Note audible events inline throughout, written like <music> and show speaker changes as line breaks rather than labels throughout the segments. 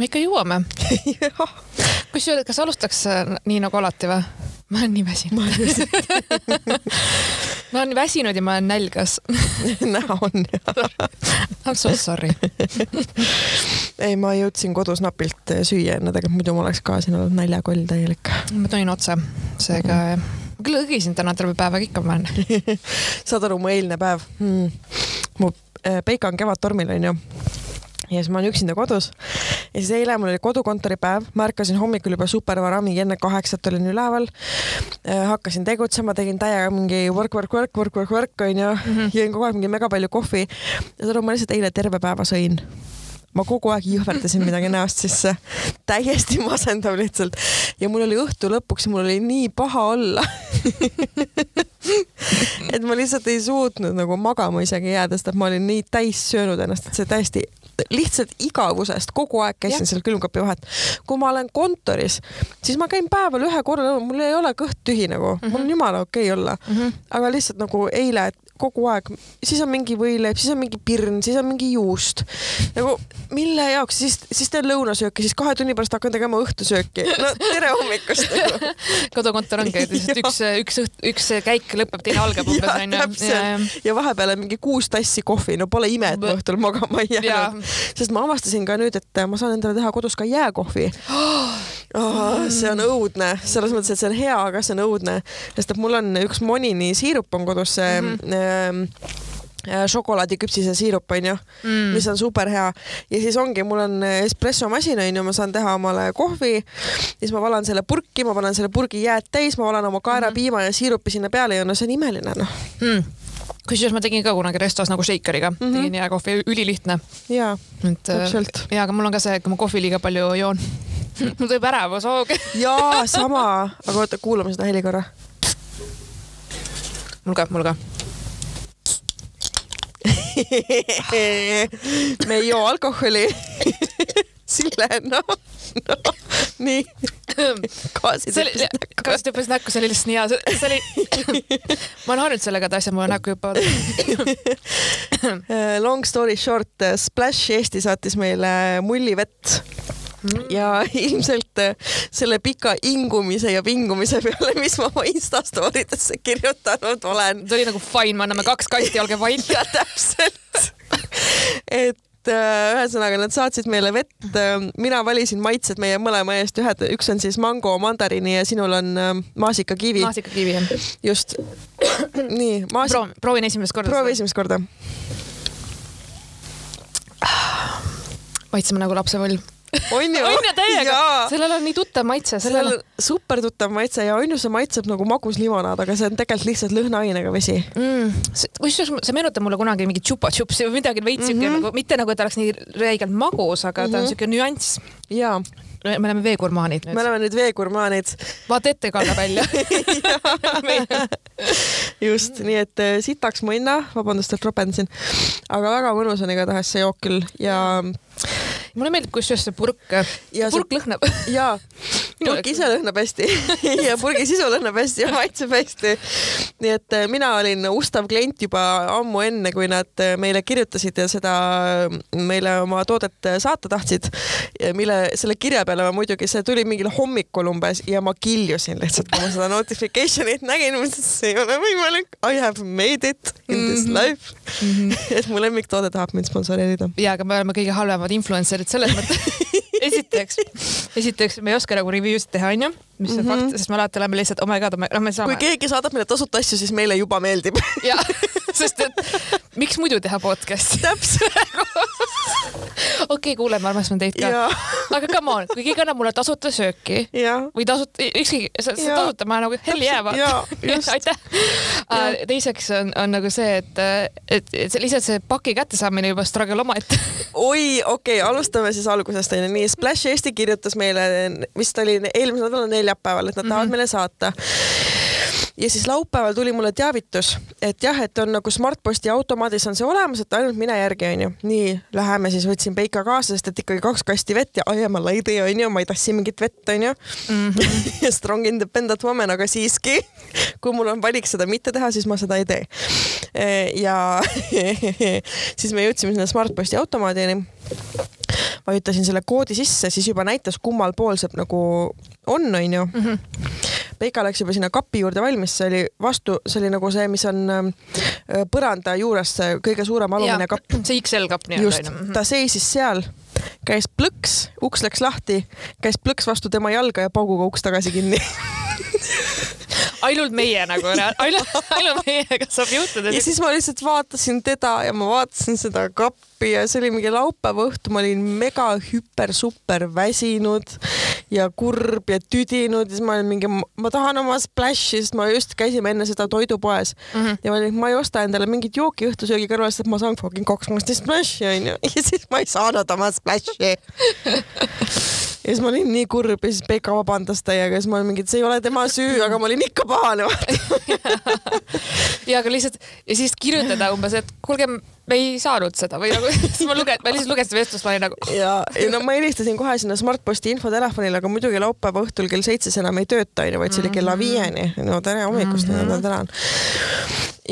me ikka jõuame. kusjuures, kas alustaks äh, nii nagu alati või? ma olen nii väsinud. ma olen <laughs> väsinud ja ma olen nälgas <laughs>
näha on jah.
I m so sorry <laughs>
ei, ma jõudsin kodus napilt süüa enne tegelikult, muidu ma oleks ka siin olnud näljakoll täielik.
ma tulin otse, seega mm. ma küll õgisin täna terve päev, ikka ma olen
saad aru, mu eilne päev mm.? mu äh, Peika on kevadtormil onju ja siis ma olen üksinda kodus. ja siis eile mul oli kodukontori päev, ma ärkasin hommikul juba super vara, mingi enne kaheksat olin üleval. hakkasin tegutsema, tegin täiega mingi work, work, work, work, work, work onju mm -hmm., jõin kogu aeg mingi mega palju kohvi. ja saad aru, ma lihtsalt eile terve päeva sõin ma kogu aeg jõhverdasin midagi näost sisse, täiesti masendav lihtsalt ja mul oli õhtu lõpuks, mul oli nii paha olla <laughs> et ma lihtsalt ei suutnud nagu magama isegi jääda, sest et ma olin nii täis söönud ennast, et see täiesti lihtsalt igavusest kogu aeg käisin seal külmkapi vahet. kui ma olen kontoris, siis ma käin päeval ühe korra, mul ei ole kõht tühi nagu mm, -hmm. mul on jumala okei okay olla mm. -hmm. aga lihtsalt nagu eile, et kogu aeg, siis on mingi võileib, siis on mingi pirn, siis on mingi juust. nagu mille jaoks, siis, siis teen lõunasööki, siis kahe tunni pärast hakkan tegema õhtusööki. no tere hommikust nagu. <laughs>
kodukontor ongi, et lihtsalt <laughs> üks, üks, üks käik lõpeb, teine algab <laughs> umbes onju.
Ja vahepeal on mingi kuus tassi kohvi, no pole ime, et ma õhtul magama ei jäänud. sest ma avastasin ka nüüd, et ma saan endale teha kodus ka jääkohvi oh,. <gasps> see on õudne, selles mõttes, et see on hea, aga see on õudne, sest et mul on üks Monini siirup on kodus see mm -hmm šokolaadiküpsise siirup onju mm., mis on super hea ja siis ongi, mul on espressomasin onju, ma saan teha omale kohvi, siis ma valan selle purki, ma panen selle purgi jääd täis, ma valan oma kaerapiima mm -hmm. ja siirupi sinna peale ja no see on imeline noh mm
kusjuures ma tegin ka kunagi restos nagu shakeriga mm, -hmm. tegin jääkohvi, ülilihtne.
jaa, täpselt.
ja, aga mul on ka see, kui ma kohvi liiga palju joon <laughs> mul tuleb ärevus hooga
jaa, sama, aga oota, kuulame seda heli korra.
mul ka, mul ka <laughs>
me ei joo alkoholi <laughs> Sille, noh, noh, nii.
gaasid hüppasid näkku. gaasid hüppasid näkku, see oli lihtsalt nii hea, see oli, ma olen harjunud sellega, et asjad mulle näkku hüppavad
Long story short, Splash Eesti saatis meile mullivett. Ja ilmselt äh, selle pika ingumise ja vingumise peale, mis ma oma Insta story desse kirjutanud olen.
see oli nagu fine, me anname kaks kanti, olge vait. <laughs>
ja täpselt et äh, ühesõnaga nad saatsid meile vett, äh, mina valisin maitsed meie mõlema eest, ühed, üks on siis mango, mandariini ja sinul on maasikakivi.
maasikakivi jah.
just. nii,
maasik- Pro,. proovin esimest korda.
proovi esimest korda.
maitseme nagu lapsepõlv
on ju?
on ju täiega, sellel on nii tuttav maitse, sellel
on super tuttav maitse ja on ju, see maitseb nagu maguslimonaad, aga see on tegelikult lihtsalt lõhnaainega vesi
mm.. kusjuures see meenutab mulle kunagi mingit chupa-chupsi või midagi veits siuke mm -hmm. nagu mitte nagu, et oleks nii räigelt magus, aga mm -hmm. ta on mhm. siuke nüanss.
jaa
me oleme veegurmaanid nüüd.
me oleme nüüd veegurmaanid.
vaata ette, Kalle välja <laughs>
just, nii et äh, sitaks mõnna, vabandust, et ropendasin, aga väga mõnus on igatahes see jook küll ja
mulle meeldib kusjuures see purk, purk lõhnab.
jaa, <laughs> purk <laughs> ise lõhnab hästi ja purgi sisu lõhnab hästi ja maitseb hästi. nii et äh, mina olin ustav klient juba ammu enne, kui nad äh, meile kirjutasid ja seda äh, meile oma toodet saata tahtsid. mille, selle kirja peale ma muidugi, see tuli mingil hommikul umbes ja ma kiljusin lihtsalt, kui ma seda <laughs> notification'it nägin, mõtlesin, et see ei ole võimalik. I have made it in this mm -hmm. life mm. -hmm. <laughs> et mu lemmiktoode tahab mind sponsoreerida.
ja, aga me oleme kõige halvemad influencer'id selles mõttes esiteks, esiteks me ei oska nagu review sid teha, onju, mis on mm -hmm. fakt, sest me alati oleme lihtsalt oh my god, noh, me saame.
kui keegi saadab meile tasuta asju, siis meile juba meeldib.
jah, sest et miks muidu teha podcast'i
täpselt <laughs> <laughs>
okei okay,, kuule, me armastame teid ka. aga come on, kui keegi annab mulle tasuta sööki ja. või tasuta, ükskõik, tasuta ma nagu hell jääva. <laughs> aitäh. teiseks on, on nagu see, et, et, et lihtsalt see paki kättesaamine juba struggle omaette <laughs>
oi, okei okay,, alustame siis algusest onju. nii, Splash Eesti kirjutas meile, vist oli eelmise nädala neljapäeval, et nad mm -hmm. tahavad meile saata ja siis laupäeval tuli mulle teavitus, et jah, et on nagu Smartposti automaadis on see olemas, et ainult mine järgi onju. nii, läheme siis, võtsin Peika kaasa, sest et ikkagi kaks kasti vett ja I am a lady onju, ma ei tassi mingit vett onju <laughs> mm. -hmm. Strong independent woman, aga siiski, kui mul on valik seda mitte teha, siis ma seda ei tee. ja <laughs> siis me jõudsime sinna Smartposti automaadini vajutasin selle koodi sisse, siis juba näitas, kummal pool see nagu on, onju. -hmm. Peika läks juba sinna kapi juurde valmis, see oli vastu, see oli nagu see, mis on äh, põranda juures see kõige suurem alumine kapp.
see XL kapp
nii-öelda. just, mhm. ta seisis seal, käis plõks, uks läks lahti, käis plõks vastu tema jalga ja pauguga uks tagasi kinni <laughs>
ainult meie nagu, ainult, ainult meiega saab juhtuda.
ja siis ma lihtsalt vaatasin teda ja ma vaatasin seda kappi ja see oli mingi laupäeva õhtu, ma olin mega hüper super väsinud ja kurb ja tüdinud ja siis ma olin mingi, ma tahan oma splash'i, sest ma just käisime enne seda toidupoes mm -hmm. ja ma olin, ma ei osta endale mingit jooki õhtusöögi kõrval, sest ma saan fucking kaks kaksteist splash'i onju <laughs> ja siis ma ei saanud oma splash'i <laughs> ja siis ma olin nii kurb ja siis Peika vabandas täiega ja siis ma olin mingi, et see ei ole tema süü, aga ma olin ikka pahane <laughs>
ja aga lihtsalt ja siis kirjutada umbes, et kuulge, me ei saanud seda või nagu <laughs> siis ma lugesin, ma lihtsalt lugesin vestlust, ma olin nagu.
ja, ja no ma helistasin kohe sinna Smartposti infotelefonile, aga muidugi laupäeva õhtul kell seitse see enam ei tööta onju, vaid see oli kella mhm. viieni. no tere hommikust mm, -hmm. tänan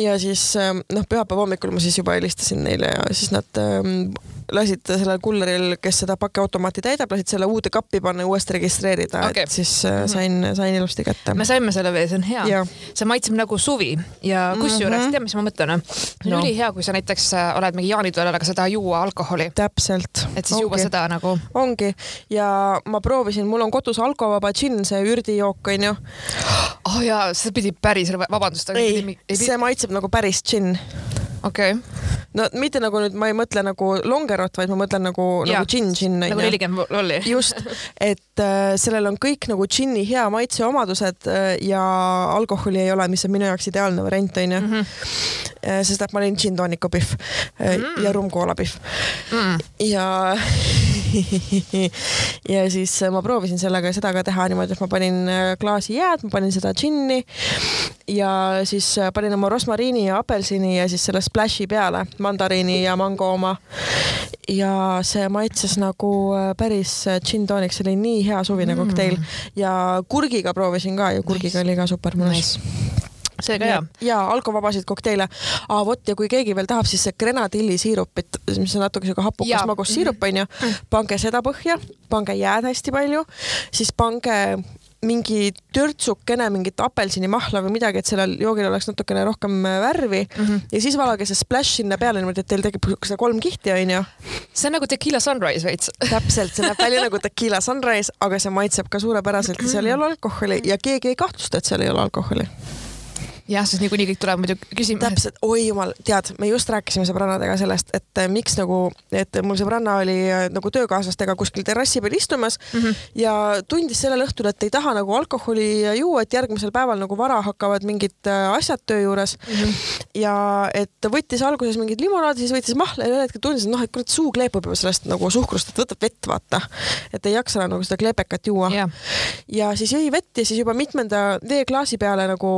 ja siis noh, pühapäeva hommikul ma siis juba helistasin neile ja siis nad ähm, lasid sellel kulleril, kes seda pakiautomaati täidab, lasid selle uude kappi panna ja uuesti registreerida okay., et siis äh, mhm. sain, sain ilusti kätte.
me saime selle veel, see on hea. see maitseb nagu suvi ja kusjuures mm -hmm. tead, mis ma mõtlen? see on no. ülihea, kui sa näiteks äh, oled mingi jaanitoolel, aga sa tahad juua alkoholi.
täpselt.
et siis juua seda nagu.
ongi ja ma proovisin, mul on kodus alkovaba džinn, see ürdijook onju.
oh jaa, see pidi päris, vabandust.
ei, ei, see maitseb nagu päris džinn
okei okay.
no mitte nagu nüüd ma ei mõtle nagu longerot, vaid ma mõtlen nagu, nagu džinn, džinn
nagu nelikümmend lolli.
just, et äh, sellel on kõik nagu džinni hea maitseomadused äh, ja alkoholi ei ole, mis on minu jaoks ideaalne variant onju mm. -hmm. Äh, sest et ma olin džinn-tooniku pihv äh, mm. ja rummkoola pihv mm. ja <laughs> <laughs> ja siis äh, ma proovisin sellega seda ka teha niimoodi, et ma panin klaasi jääd, ma panin seda džinni ja siis panin oma rosmariini ja apelsini ja siis selle splash'i peale, mandariini ja mango oma. ja see maitses nagu päris džinn-tooniks, see oli nii hea suvine mm. kokteil ja kurgiga proovisin ka ja kurgiga nice. oli ka super mõnus nice
see ka hea.
ja alkovabasid kokteile. aa vot ja kui keegi veel tahab, siis see grenadillisiirupit, mis on natuke siuke hapukas magus siirup onju, mm. pange seda põhja, pange jääd hästi palju, siis pange mingi törtsukene mingit apelsinimahla või midagi, et sellel joogil oleks natukene rohkem äh, värvi mm -hmm. ja siis valage see splash sinna peale niimoodi, et teil tekib seda kolm kihti onju.
see on nagu tequila sunrise veits.
täpselt, see näeb välja nagu tequila sunrise, aga see maitseb ka suurepäraselt ja seal ei ole alkoholi ja keegi ei kahtlusta, et seal ei ole alkoholi
jah, sest niikuinii kõik tuleb muidu küsima.
täpselt, oi jumal, tead, me just rääkisime sõbrannadega sellest, et eh, miks nagu, et mul sõbranna oli eh, nagu töökaaslastega kuskil terrassi peal istumas mm -hmm. ja tundis sellel õhtul, et ei taha nagu alkoholi juua, et järgmisel päeval nagu vara hakkavad mingid eh, asjad töö juures mm. -hmm. ja et võttis alguses mingit limonaadi, siis võttis mahla ja ühel hetkel tundis, et noh, et kurat, suu kleepub juba sellest nagu suhkrust, et võtab vett, vaata. et ei jaksa nagu seda kleepekat juua yeah.. ja siis jõi vett ja siis juba mitmenda veeklaasi peale nagu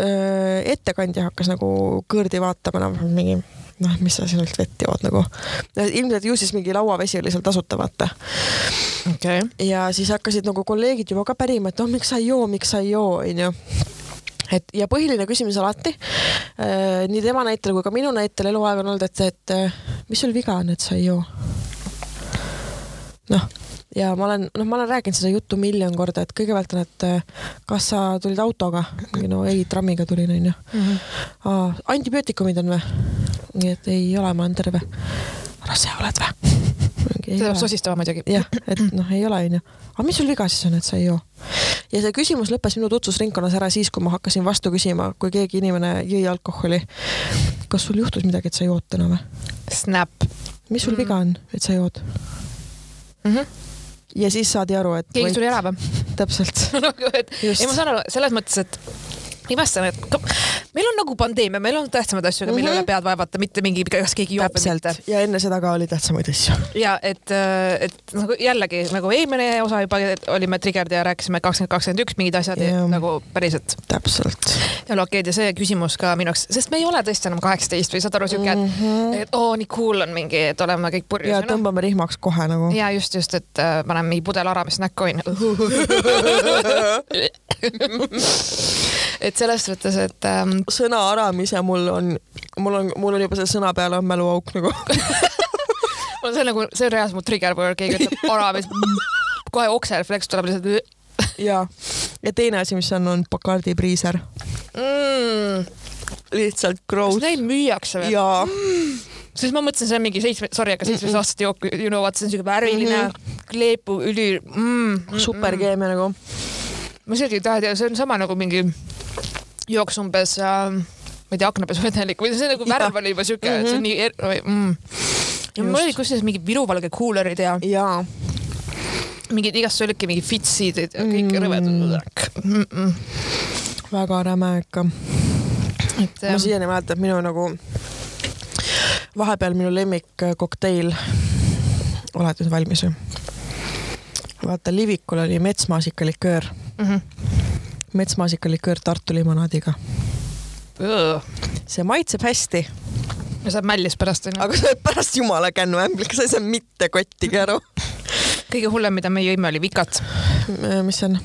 ettekandja hakkas nagu kõrdi vaatama, noh mingi noh, mis sa sinult vett jood nagu. ilmselt ju siis mingi lauavesi oli seal tasuta, vaata
okay..
ja siis hakkasid nagu kolleegid juba ka pärima, et noh, miks sa ei joo, miks sa ei joo, onju et ja põhiline küsimus alati äh, nii tema näitel kui ka minu näitel eluaeg on olnud, et, et mis sul viga on, et sa ei joo? noh ja ma olen, noh, ma olen rääkinud seda juttu miljon korda, et kõigepealt on, et äh, kas sa tulid autoga? no ei, trammiga tulin, onju. Mhm. antibiootikumid on või? nii et ei ole, ma olen terve. rase oled või? <laughs>
see peab sosistama muidugi.
jah, et noh, ei ole, onju. aga mis sul viga siis on, et sa ei joo? ja see küsimus lõppes minu tutvusringkonnas ära siis, kui ma hakkasin vastu küsima, kui keegi inimene jõi alkoholi. kas sul juhtus midagi, et sa jood täna või?
Snap.
mis sul mm. viga on, et sa jood mm? -hmm ja siis saadi aru, et
keegi tuli ära või? <laughs>
täpselt <laughs>
nagu, et ei, ma saan aru selles mõttes, et imestan, et meil on nagu pandeemia, meil on tähtsamaid asju, mille üle mm -hmm. pead vaevata, mitte mingi, kas keegi joob või mitte.
ja enne seda ka oli tähtsamaid asju. <laughs>
ja et, et nagu jällegi nagu eelmine osa juba olime trigger'd ja rääkisime kakskümmend, kakskümmend üks mingid asjad ja, nagu päriselt.
täpselt.
ja lokeed ja see küsimus ka minu jaoks, sest me ei ole tõesti enam kaheksateist või saad aru siuke mm, -hmm. et, et oo nii cool on mingi, et oleme kõik purjus.
ja tõmbame rihmaks kohe nagu.
ja just, just, et äh, paneme mingi pudel aramist näkku onju <laughs> et selles suhtes, et ähm....
sõna aramise mul on, mul on, mul on juba selle sõna peale on mäluauk nagu <laughs>
see on nagu, see on reaalselt mu trigger word, keegi ütleb <laughs> siis kohe okserefleks tuleb lihtsalt. <laughs>
ja, ja teine asi, mis on, on Bacardi priiser mm.. lihtsalt gross.
kas neid müüakse
veel? jaa mm
siis ma mõtlesin, see on mingi seitsme, sorry, aga seitsmeteist aastaste jook, you know, vaata see on siuke värviline mm, -hmm. kleepuv, üli mm,
mm, superkeemia mm. nagu.
Ma isegi ei taha teada, see on sama nagu mingi jooks umbes äh, ma ei tea, aknapesuvedelik või see nagu värv oli juba siuke mm, -hmm. see on nii er, mm. ja mul oli kusjuures mingid viruvalge kuulerid ja.
jaa.
mingid igast olidki mingid fitsid ja kõik mm. rõvedad mm. -mm.
väga räme ikka. ma siiani mäletan, et minu nagu vahepeal minu lemmikkokteil, olete nüüd valmis või? vaata, Livikul oli metsmaasikalikõör mm. -hmm. metsmaasikalikõör Tartu limonaadiga. see maitseb hästi.
ja saab mällis pärast onju.
aga sa oled pärast jumala kännu ämbliga, sa ei saa mitte kottigi aru.
kõige hullem, mida me jõime, oli vikat.
mis see on?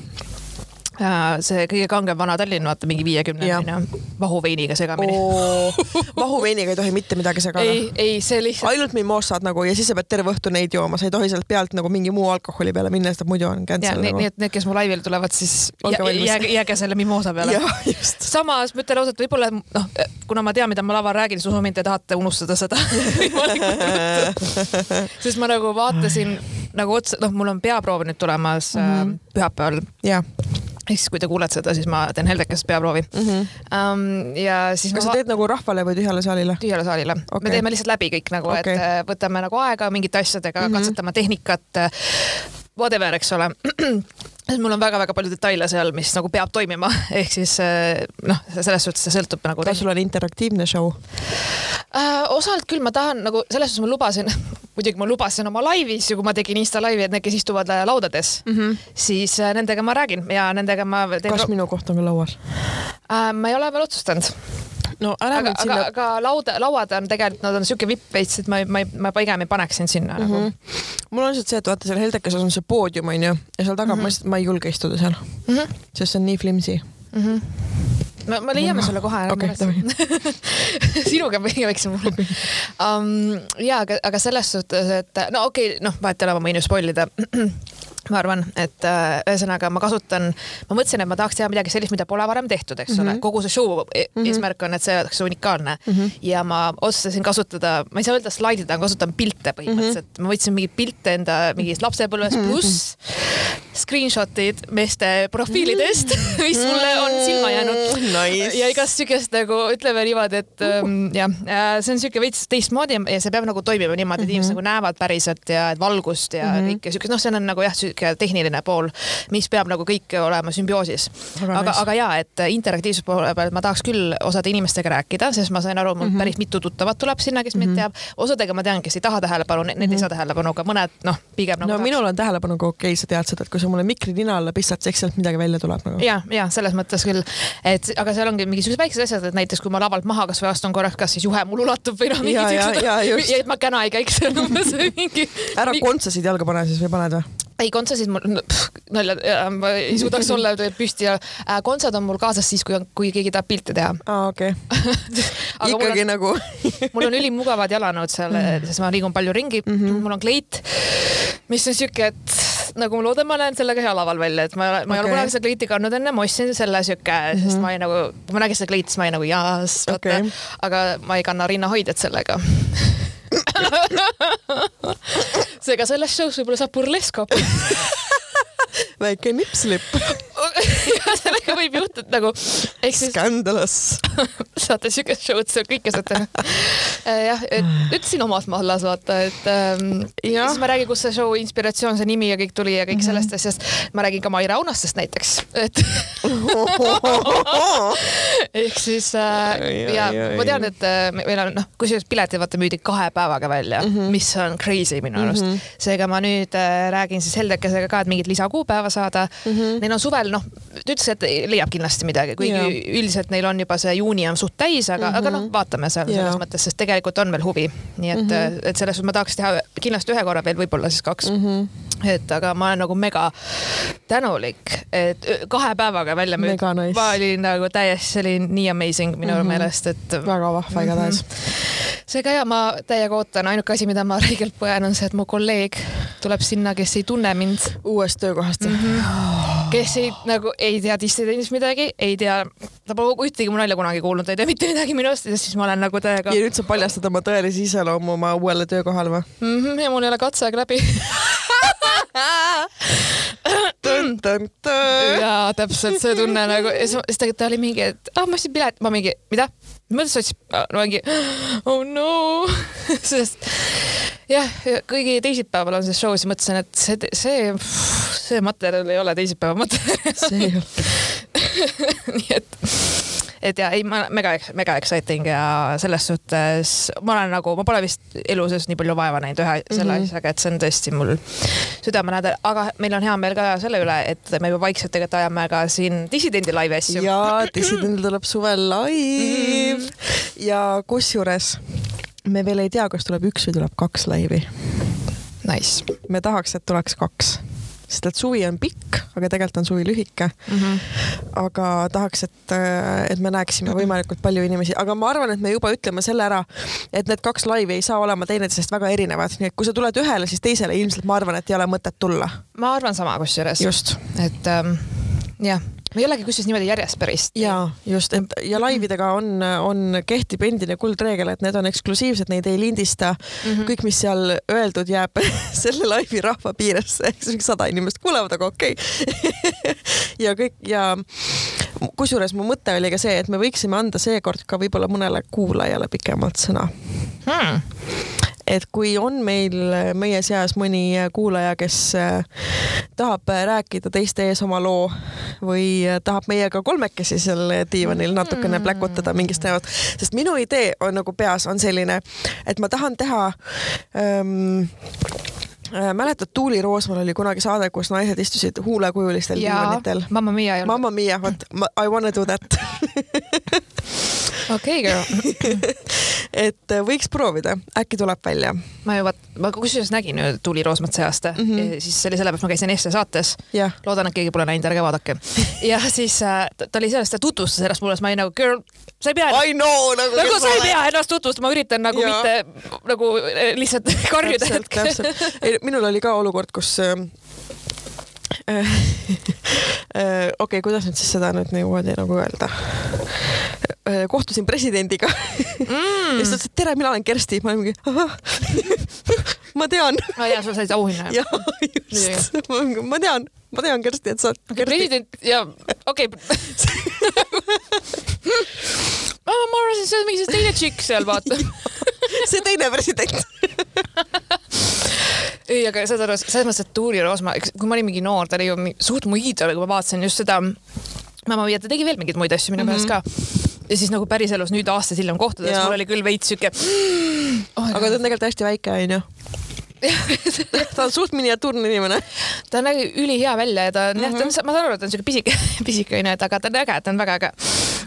See kõige kangem vana Tallinn, vaata mingi viiekümne onju, vahuveiniga segamini
oh,. <laughs> vahuveiniga ei tohi mitte midagi segada.
ei, ei see lihtsalt.
ainult mimoosad nagu ja siis sa pead terve õhtu neid jooma, sa ei tohi sealt pealt nagu mingi muu alkoholi peale minna, sest muidu on cancel.
Nagu. nii et need, kes mu laivile tulevad, siis jääge, jääge selle mimoosa peale. samas ma ütlen ausalt, võib-olla noh, kuna ma tean, mida ma laval räägin, siis usu mind, te tahate unustada seda <laughs> sest ma nagu vaatasin nagu otsa, noh, mul on peaproov nüüd tulemas mm -hmm. pühapäeval.
jah
ehk siis, kui te kuulete seda, siis ma teen heldekest peaproovi mm. -hmm. Um, ja siis.
kas sa teed nagu rahvale või tühjale saalile?
tühjale saalile okay.. me teeme lihtsalt läbi kõik nagu okay., et äh, võtame nagu aega mingite asjadega mm, -hmm. katsetame tehnikat, äh, whatever, eks ole <clears throat> mul on väga-väga palju detaile seal, mis nagu peab toimima, <laughs> ehk siis äh, noh, selles suhtes see sõltub nagu.
kas sul on interaktiivne show
äh,? osalt küll ma tahan nagu selles suhtes ma lubasin <laughs> muidugi ma lubasin oma laivis ja kui ma tegin Insta laivi, et need, kes istuvad äh, laudades mm, -hmm. siis äh, nendega ma räägin ja nendega ma
teen. kas minu koht on ka lauas
äh,? ma ei ole veel otsustanud
no ära
aga, sinna... aga, lauda, lauad on tegelikult, nad on siuke vipp veits, et ma, ma, ma pigem ei paneks sind sinna mm -hmm. nagu.
Mhm. mul on lihtsalt see, et vaata seal Heldekeses on see poodium onju ja seal taga mm -hmm. ma lihtsalt, ma ei julge istuda seal mm, -hmm. sest see on nii flimsi mm. -hmm
no me leiame sulle kohe.
okei, davai. <laughs>
sinuga on kõige väiksem mure um,. ja aga, aga selles suhtes, et no okei okay,, noh, vahet ei ole, ma võin ju spoil ida <clears throat> ma arvan, et äh, ühesõnaga ma kasutan, ma mõtlesin, et ma tahaks teha midagi sellist, mida pole varem tehtud, eks mm -hmm. ole, kogu see show mm -hmm. eesmärk on, et see oleks unikaalne mm -hmm. ja ma otsustasin kasutada, ma ei saa öelda slaidida, ma kasutan pilte põhimõtteliselt mm, -hmm. ma võtsin mingeid pilte enda mingist lapsepõlvest mhm. pluss screenshot'id meeste profiilidest, <laughs> mis mulle on silma jäänud
nice..
ja igast siukest nagu ütleme niimoodi, et um, jah, see on siuke veits teistmoodi ja see peab nagu toimima niimoodi, et mm -hmm. inimesed nagu näevad päriselt ja valgust ja mm -hmm. kõike siukest, noh, see on nagu jah sihuke tehniline pool, mis peab nagu kõik olema sümbioosis. aga, aga ja, et interaktiivsuse poole peal ma tahaks küll osade inimestega rääkida, sest ma sain aru, mul mm -hmm. päris mitu tuttavat tuleb sinna, kes mind mm -hmm. teab. osadega ma tean, kes ei taha tähelepanu, need mm -hmm. ei mhm. saa tähelepanu, aga mõned noh, pigem
nagu. no tahaks. minul on tähelepanuga okei okay,, sa tead seda, et kui sa mulle mikri nina alla pistad, siis eks sealt midagi välja tuleb nagu.
ja, ja selles mõttes küll, et aga seal ongi mingisugused väiksed asjad, et näiteks kui ma lavalt maha kasvõi astun korraks, kas siis juhe mul ulatub või noh, mingid siuksed. et ma käna ei käiks <laughs> umbes <laughs> mingi.
ära kontsasid jalga pane siis või paned või?
ei, kontsasid mul nalja, ma ei suudaks olla <laughs> püsti ja äh, kontsad on mul kaasas siis, kui on, kui keegi tahab pilte teha.
aa, okei ikkagi on, nagu
mul on ülimugavad jalanõud seal mm., sest ma liigun palju ringi mm, -hmm. mul on kleit, mis on siuke, et nagu ma loodan, ma näen sellega hea laval välja, et ma, ma okay. ei ole kunagi seda kleiti kandnud enne, ma ostsin selle siuke mm, -hmm. sest ma olin nagu, kui ma nägin seda kleiti, siis ma olin nagu jaas, vaata okay., aga ma ei kanna rinnahoidjat sellega <laughs> seega selles show's võib-olla saab burlesk hoopis <laughs>
väike nipslipp <laughs>
sellega võib juhtuda nagu.
Scandalous <laughs>
saate siukest show'd, seal kõike saate äh, jah, ütlesin omas mallas vaata, et ähm, ja. siis ma räägin, kust see show inspiratsioon, see nimi ja kõik tuli ja kõik mm -hmm. sellest asjast. ma räägin ka Maire Aunastest näiteks, et <laughs> ehk siis äh, ja, ja ma tean, et äh, meil on noh, kusjuures piletid vaata müüdi kahe päevaga välja mm, -hmm. mis on crazy minu arust mm -hmm.. seega ma nüüd äh, räägin siis Heldekesega ka, et mingit lisakuupäeva saada mm. -hmm. Neil on suvel noh, ta ütles, et leiab kindlasti midagi, kuigi ja. üldiselt neil on juba see juuni on suht täis, aga mm, -hmm. aga noh, vaatame seal ja. selles mõttes, sest tegelikult on veel huvi, nii et mm, -hmm. et selles suhtes ma tahaks teha kindlasti ühe korra veel, võib-olla siis kaks mm. -hmm et aga ma olen nagu mega tänulik, et kahe päevaga välja müüdud.
Nice.
ma olin nagu täiesti, see oli nii amazing minu mm -hmm. meelest, et.
väga vahva igatahes mm -hmm
see ka ja ma täiega ootan, ainuke asi, mida ma <laughs> räigelt põen, on see, et mu kolleeg tuleb sinna, kes ei tunne mind.
uuest töökohast mm.
-hmm. kes ei nagu ei tea dissidendist midagi, ei tea, ta pole ühtegi mu nalja kunagi kuulnud, ta ei tea mitte midagi minust ja siis ma olen nagu täiega.
ja nüüd sa paljastad oma tõelise iseloomu oma uuele töökohale või
mm? -hmm, ja mul ei ole katseaeg läbi <laughs> <laughs> ja täpselt see tunne nagu, siis ta, ta oli mingi, et ah, ma ostsin pilet, ma mingi, mida? mõtles, sa ostsid, no mingi oh no <laughs> sest jah, kõigi teisipäeval on see show, siis mõtlesin, et see, see, see materjal ei ole teisipäeva materjal. <laughs> nii et et ja ei, ma mega, mega exciting ja selles suhtes ma olen nagu, ma pole vist elu sees nii palju vaeva näinud ühe selle mm -hmm. asjaga, et see on tõesti mul südamelähedane, aga meil on hea meel ka selle üle, et me juba vaikselt tegelikult ajame ka siin Dissidendi laivi asju.
ja <clears throat> Dissidendil tuleb suvel live mm -hmm. ja kusjuures me veel ei tea, kas tuleb üks või tuleb kaks laivi.
Nice.
me tahaks, et tuleks kaks sest et suvi on pikk, aga tegelikult on suvi lühike mm. -hmm. aga tahaks, et, et me näeksime võimalikult palju inimesi, aga ma arvan, et me juba ütleme selle ära, et need kaks laivi ei saa olema teineteisest väga erinevad, nii et kui sa tuled ühele, siis teisele ilmselt ma arvan, et ei ole mõtet tulla.
ma arvan sama kusjuures.
just.
et ähm, jah ma ei olegi kusjuures niimoodi järjest päris.
ja just, ja laividega on, on, kehtib endine kuldreegel, et need on eksklusiivsed, neid ei lindista mm. -hmm. kõik, mis seal öeldud, jääb <laughs> selle laivi rahva piiresse, ehk siis sada inimest kuulevad, aga okei okay. <laughs> ja kõik ja kusjuures mu mõte oli ka see, et me võiksime anda seekord ka võib-olla mõnele kuulajale pikemalt sõna hmm et kui on meil meie seas mõni kuulaja, kes äh, tahab rääkida teiste ees oma loo või tahab meiega kolmekesi seal diivanil natukene pläkutada mingist teemat, sest minu idee on nagu peas on selline, et ma tahan teha ähm, mäletad, Tuuli Roosmal oli kunagi saade, kus naised istusid huulekujulistel diivanitel.
Mamma Mia.
Mamma Mia, vot I wanna do that <laughs>
okei okay,, girl <laughs>
et äh, võiks proovida, äkki tuleb välja.
ma juba, ma kusjuures nägin ju Tuuli Roosmat see aasta mm, -hmm. siis see oli sellepärast, ma käisin Esse saates. loodan, et keegi pole näinud, ärge vaadake. <laughs> ja siis äh, ta oli sellest, ta tutvustas ennast mulle, siis ma olin nagu girl, sa ei pea.
I know nagu.
nagu sa ei pea ennast tutvustama, ma üritan nagu ja. mitte nagu äh, lihtsalt <laughs> karjuda.
täpselt, täpselt. minul oli ka olukord, kus äh, <laughs> okei okay,, kuidas nüüd siis seda nüüd niimoodi nagu öelda? kohtusin presidendiga <laughs> mm. ja siis ta ütles, et tere, mina olen Kersti. ma olin mingi, <laughs> ma tean.
aa ah, jaa, sa said auhinna.
jaa, just. ma tean, ma tean Kersti, et sa oled
okay, president ja okei okay. ah, ma arvasin, see on mingi teine tšikk seal, vaata
see teine president
ei, aga saad aru, selles mõttes, et Tuuli Roosma, kui ma olin mingi noor, ta oli ju suht mu iidol, kui ma vaatasin just seda Mamma Mia, ta tegi veel mingeid muid asju minu meelest mm -hmm. ka. ja siis nagu päriselus nüüd aastaid hiljem kohtudes mul oli küll veits siuke
oh,. aga ta on tegelikult hästi väike, onju <laughs> ta on suht miniatuurne inimene.
ta nägi ülihea välja ja ta on mm -hmm. jah, mhm. ma saan aru, et ta on siuke pisike, <laughs> pisike onju, et aga ta on äge, ta on väga äge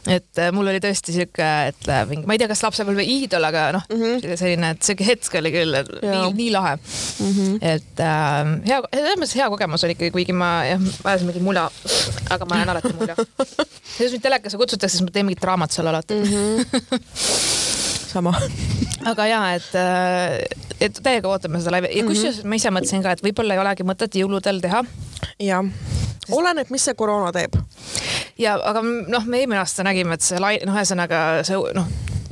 et äh, mul oli tõesti sihuke, et äh, mingi, ma ei tea, kas lapsepõlve iidol, aga noh mm -hmm., selline, et sihuke hetk oli küll nii, nii lahe mm. -hmm. et äh, hea, selles mõttes hea kogemus oli ikkagi, kuigi ma jah, ajasin mingi mula, aga ma jään alati mulja. <laughs> siis mind telekasse kutsutakse, siis ma teen mingit draamat seal alati mm. -hmm. <laughs>
sama <laughs>
aga ja, et, äh, et täiega ootame seda laivi ja kusjuures mm -hmm. ma ise mõtlesin ka, et võib-olla ei olegi mõtet jõuludel teha.
jah, oleneb, mis see koroona teeb
ja aga noh, me eelmine aasta nägime, et see lai-, noh, ühesõnaga see noh,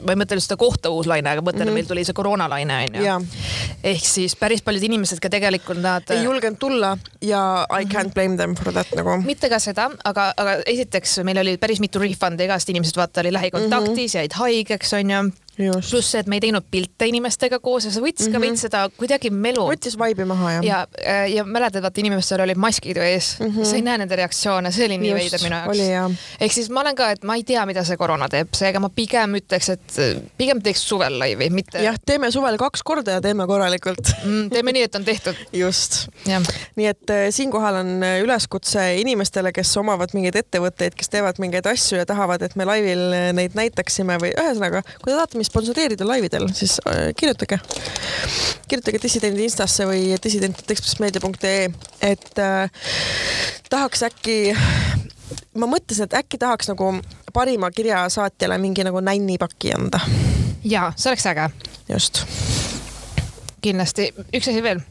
ma ei mõtle just seda kohta uus laine, aga mõtlen mm, -hmm. meil tuli see koroonalaine onju. ehk siis päris paljud inimesed ka tegelikult nad.
ei julgenud tulla ja I mhm. can't blame them for that nagu.
mitte ka seda, aga, aga esiteks meil oli päris mitu refund'i igast inimesed vaata oli lähikontaktis mm, -hmm. jäid haigeks onju pluss see, et me ei teinud pilte inimestega koos ja see võttis mm -hmm. ka mhm. veits seda kuidagi melu.
võttis vaibi maha jah.
ja, ja, ja mäletad, vaata inimestel olid maskid ees mm, -hmm. sa ei näe nende reaktsioone, see oli nii veider minu jaoks. ehk siis ma olen ka, et ma ei tea, mida see koroona teeb, seega ma pigem ütleks, et pigem teeks suvel laivi, mitte.
jah, teeme suvel kaks korda ja teeme korralikult
mm,. teeme nii, et on tehtud. <laughs>
just. nii et äh, siinkohal on äh, üleskutse inimestele, kes omavad mingeid ettevõtteid, kes teevad mingeid asju ja tahavad, et me laivil äh, neid näitaksime või ühesõnaga, kui te tahate meid sponsoreerida laividel, siis äh, kirjutage, kirjutage dissidendi Instasse või dissident.ekspressmeedia.ee, et äh, tahaks äkki, ma mõtlesin, et äkki tahaks nagu parima kirjasaatjale mingi nagu nännipaki anda.
ja see oleks äge
just.
kindlasti, üks asi veel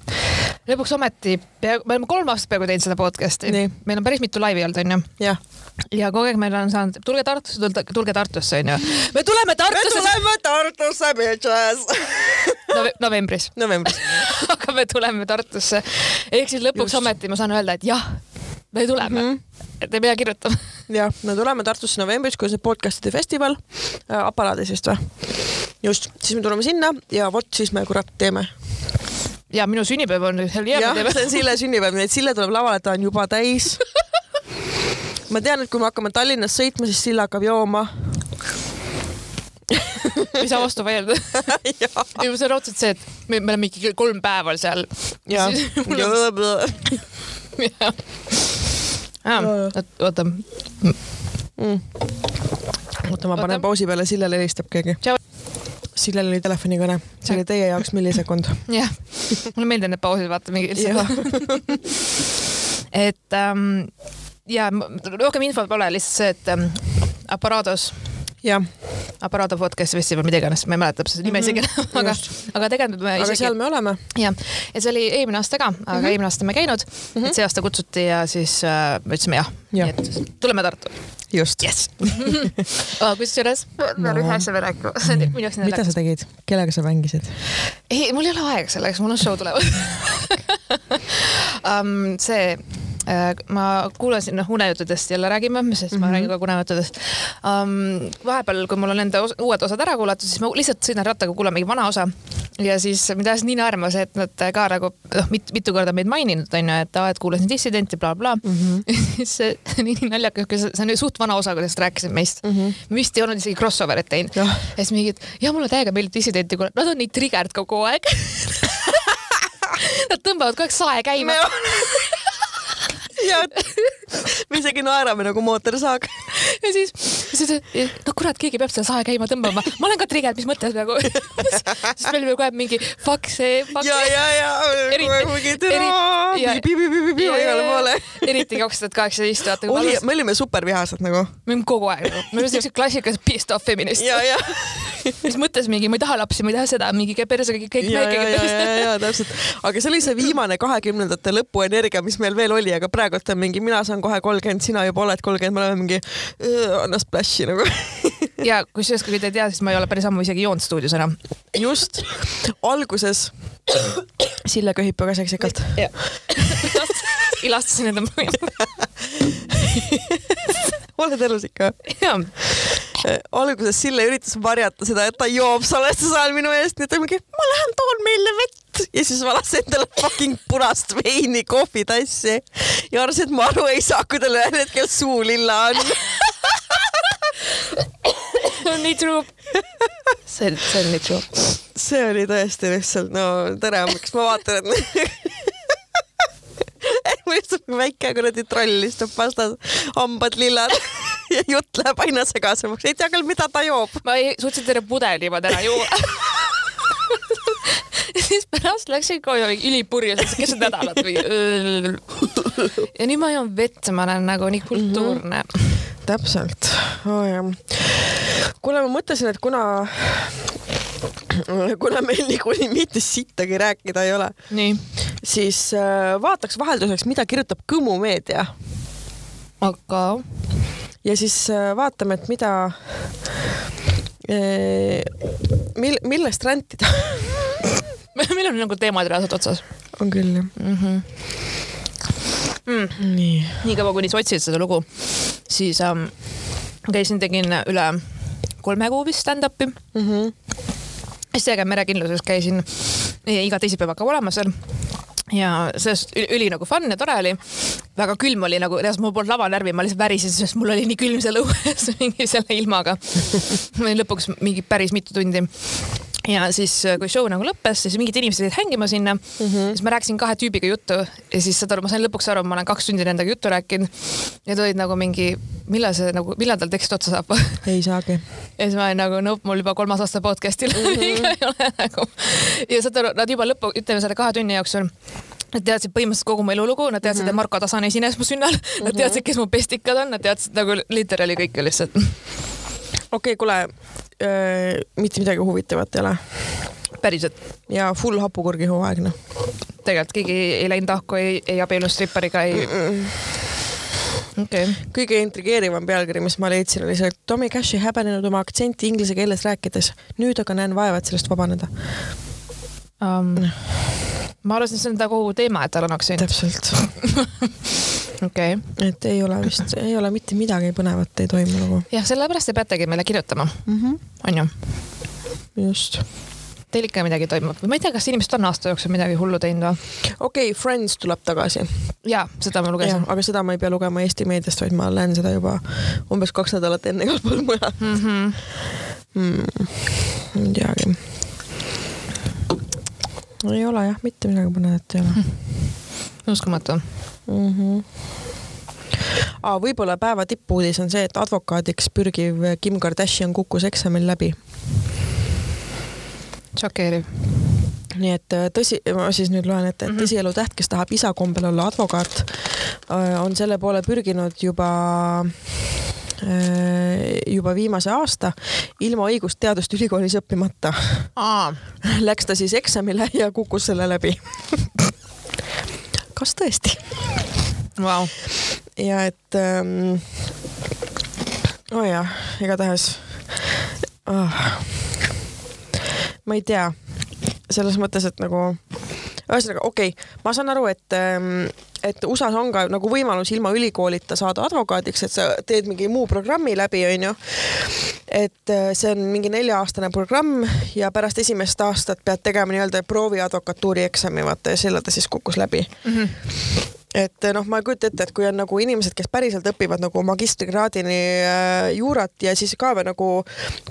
lõpuks ometi me oleme kolm aastat peaaegu teinud seda podcast'i. meil on päris mitu laivi olnud, onju.
jah
ja kogu aeg meil on saanud, tulge Tartusse, tulge Tartusse onju. me tuleme Tartusse.
me tuleme Tartusse, bitches
Nove. novembris. <laughs>
novembris
aga me tuleme Tartusse. ehk siis lõpuks Just. ometi ma saan öelda, et jah, me tuleme mm. -hmm. et ei pea kirjutama.
jah, me tuleme Tartusse novembris, kui on see podcast'ide festival äh, aparaadis vist või? just, siis me tuleme sinna ja vot siis me kurat teeme
ja minu sünnipäev on yeah.
jah, see on Sille sünnipäev, nii et Sille tuleb lavale, ta on juba täis <laughs> ma tean, et kui me hakkame Tallinnas sõitma, siis Silla hakkab jooma
ei saa vastu vaielda <laughs> ei, see on raudselt see, et me, me oleme ikkagi kolm päeva seal.
jah. <laughs>
oota.
Mm. oota, ma panen pausi peale, Sillele helistab keegi. Sillel oli telefonikõne, see oli teie jaoks millisekund. <laughs>
jah, mulle meeldivad need pausid, vaata mingi lihtsalt. <laughs> et ähm, ja rohkem infot pole, lihtsalt see, et ähm, Aparados
jah.
Aparato podcast festival, mida iganes, ma ei mäleta täpselt nime isegi mm, -hmm, aga, aga tegelikult me
aga
isegi.
seal me oleme.
jah, ja see oli eelmine aasta ka, aga mm -hmm. eelmine aasta me ei käinud mm, -hmm. et see aasta kutsuti ja siis äh, me ütlesime jah ja., nii et tuleme Tartu.
just
yes. <laughs> oh, kusjuures ma pean ühe asja veel rääkima, <laughs>
mida sa tegid, kellega sa mängisid?
ei, mul ei ole aega selleks, mul on show tulemas <laughs> um, see ma kuulasin, noh, unejuttudest jälle räägime, sest mm -hmm. ma mhm. räägin kogu aeg unejuttudest um,. vahepeal, kui mul on enda os uued osad ära kuulatud, siis ma lihtsalt sõidan rattaga, kuulan mingi vana osa ja siis mind ajas nii naerma see, et nad ka nagu noh, mit, mitu korda meid maininud onju, et aa, et kuulasin dissidenti bla,, blablabla mm. -hmm. see on nii naljakas, see on ju suht vana osa, kuidas rääkisid meist mm. -hmm. me vist ei olnud isegi crossover'it teinud. ja siis mingid, ja mulle täiega meeldib dissidenti, nad on nii triggered kogu aeg <laughs> Nad tõmbavad kogu aeg sae käima <laughs> <laughs>
ja me isegi naerame nagu mootorsaag.
ja siis, no kurat, keegi peab seda sae käima tõmbama. ma olen ka triggered, mis mõttes nagu <laughs> siis meil kogu aeg mingi fuck see, fuck
ja, ja, ja mingi türa, igale poole.
eriti kaks tuhat kaheksateist, vaata.
oli, me olime super vihased nagu.
me olime kogu aeg nagu, me olime siuksed klassikalised pissed off feminist.
ja, ja
mis mõttes mingi, ma ei taha lapsi, ma ei taha seda, mingi käib persega kõik
ja, ja, ja, ja, ja täpselt. aga see oli see viimane kahekümnendate lõpu energia, mis meil veel oli, aga praegult on mingi, mina saan kohe kolmkümmend, sina juba oled kolmkümmend, me oleme mingi anna splash'i nagu.
Ja kusjuures, kui te ei tea, siis ma ei ole päris ammu isegi joonud stuudios enam.
just, alguses Sille köhib väga seksikalt. <laughs>
ilastasin enda <laughs>
oled elus ikka?
jaa.
Äh, alguses Sille üritas varjata seda, et ta joob salvestuse ajal minu eest, nii et ta mingi, ma lähen toon meile vett. Ja siis valas endale fucking punast veini kohvitassi ja arvas, et ma aru ei saa, kui tal ühel hetkel suu lilla on <laughs> <laughs>
nii true. see, see on nii true.
see oli tõesti lihtsalt, no tere hommikust, ma vaatan, et <laughs> mul istub väike kuradi troll istub vastas, hambad lillad <laughs> ja jutt läheb aina segasemaks, ei tea küll, mida ta joob.
ma ei, suutsin terve pudeli juba täna juua siis pärast läksin koju ülipurjus, keset nädalat või. ja nüüd ma joon vett, ma olen nagu nii kultuurne mm.
-hmm. Täpselt oh,, kuule, ma mõtlesin, et kuna <clears throat> kuna meil niikuinii mitte sittagi rääkida ei ole, siis äh, vaataks vahelduseks, mida kirjutab Kõmu meedia.
aga?
ja siis äh, vaatame, et mida, äh, mil-, millest rändida <laughs>
meil on nagu teemad reaalselt otsas.
on küll, jah
mm. -hmm. Mm. nii, nii kaua, kuni sa otsid seda lugu, siis ähm, käisin, tegin üle kolme kuu vist stand-up'i mm. -hmm siis seega merekindluses käisin iga teisipäev hakkab olema seal ja sellest üli, üli nagu fun ja tore oli. väga külm oli nagu, tead mul polnud lavanärvi, ma lihtsalt värisesin, sest mul oli nii külm seal õues <laughs> mingi selle ilmaga. <laughs> lõpuks mingi päris mitu tundi ja siis, äh, kui show nagu lõppes, siis mingid inimesed jäid hängima sinna mm. -hmm. siis ma rääkisin kahe tüübiga juttu ja siis saad aru, ma sain lõpuks aru, ma olen kaks tundi nendega juttu rääkinud. Need olid nagu mingi, millal see nagu, millal tal tekst otsa saab? <laughs>
ei saagi.
ja siis ma olin nagu, nope, mul juba kolmas aasta podcast'il mm -hmm. ei ole nagu. ja saad aru, nad juba lõpu, ütleme selle kahe tunni jooksul Nad teadsid põhimõtteliselt kogu mu elulugu, nad teadsid mm, -hmm. et mhm. Marko Tasan esines mu sünnal mm, -hmm. nad mhm. teadsid, kes mu pestikad on, nad teadsid nagu literaali kõike lihtsalt.
okei okay,, kuule, mitte midagi huvitavat ei ole?
päriselt?
ja full hapukurgi hooaeg noh.
tegelikult keegi ei läinud ahku, ei, ei abiellunud strippariga, ei mm. -mm okay..
kõige intrigeerivam pealkiri, mis ma leidsin, oli see, et Tommy Cash ei häbenenud oma aktsenti inglise keeles rääkides. nüüd aga näen vaeva, et sellest vabaneda
um,. ma arvasin, et see on ta kogu teema, et tal on aktsent.
täpselt <laughs>
okei okay..
et ei ole vist, ei ole mitte midagi põnevat ei toimu nagu.
jah, sellepärast te peategi meile kirjutama mm. -hmm. on ju?
just
teil ikka midagi toimub või ma ei tea, kas inimesed on aasta jooksul midagi hullu teinud või?
okei okay,, Friends tuleb tagasi.
ja, seda ma lugesin.
aga seda ma ei pea lugema Eesti meediast, vaid ma näen seda juba umbes kaks nädalat enne igal pool mujal mm. -hmm. Mm, ei teagi. ei ole jah, mitte midagi põnevat ei ole
uskumatu
mm. -hmm ah,. võib-olla päeva tippuudis on see, et advokaadiks pürgiv Kim Kardashian kukkus eksamil läbi.
šokeeriv
nii et äh, tõsi, ma siis nüüd loen ette, et -hmm. tõsielu täht, kes tahab isa kombel olla advokaat, äh, on selle poole pürginud juba äh, juba viimase aasta ilma õigusteadust ülikoolis õppimata. <laughs> Läks ta siis eksamile ja kukkus selle läbi <laughs> kas tõesti
wow.?
ja et ähm, oh jah, igatahes oh. ma ei tea, selles mõttes, et nagu ühesõnaga okei okay,, ma saan aru, et ähm, et USA-s on ka nagu võimalus ilma ülikoolita saada advokaadiks, et sa teed mingi muu programmi läbi, onju. et äh, see on mingi nelja-aastane programm ja pärast esimest aastat pead tegema nii-öelda prooviadvokatuuri eksami, vaata ja selle ta siis kukkus läbi mm. -hmm et noh, ma ei kujuta ette, et kui on nagu inimesed, kes päriselt õpivad nagu magistrikraadini äh, juurat ja siis ka või nagu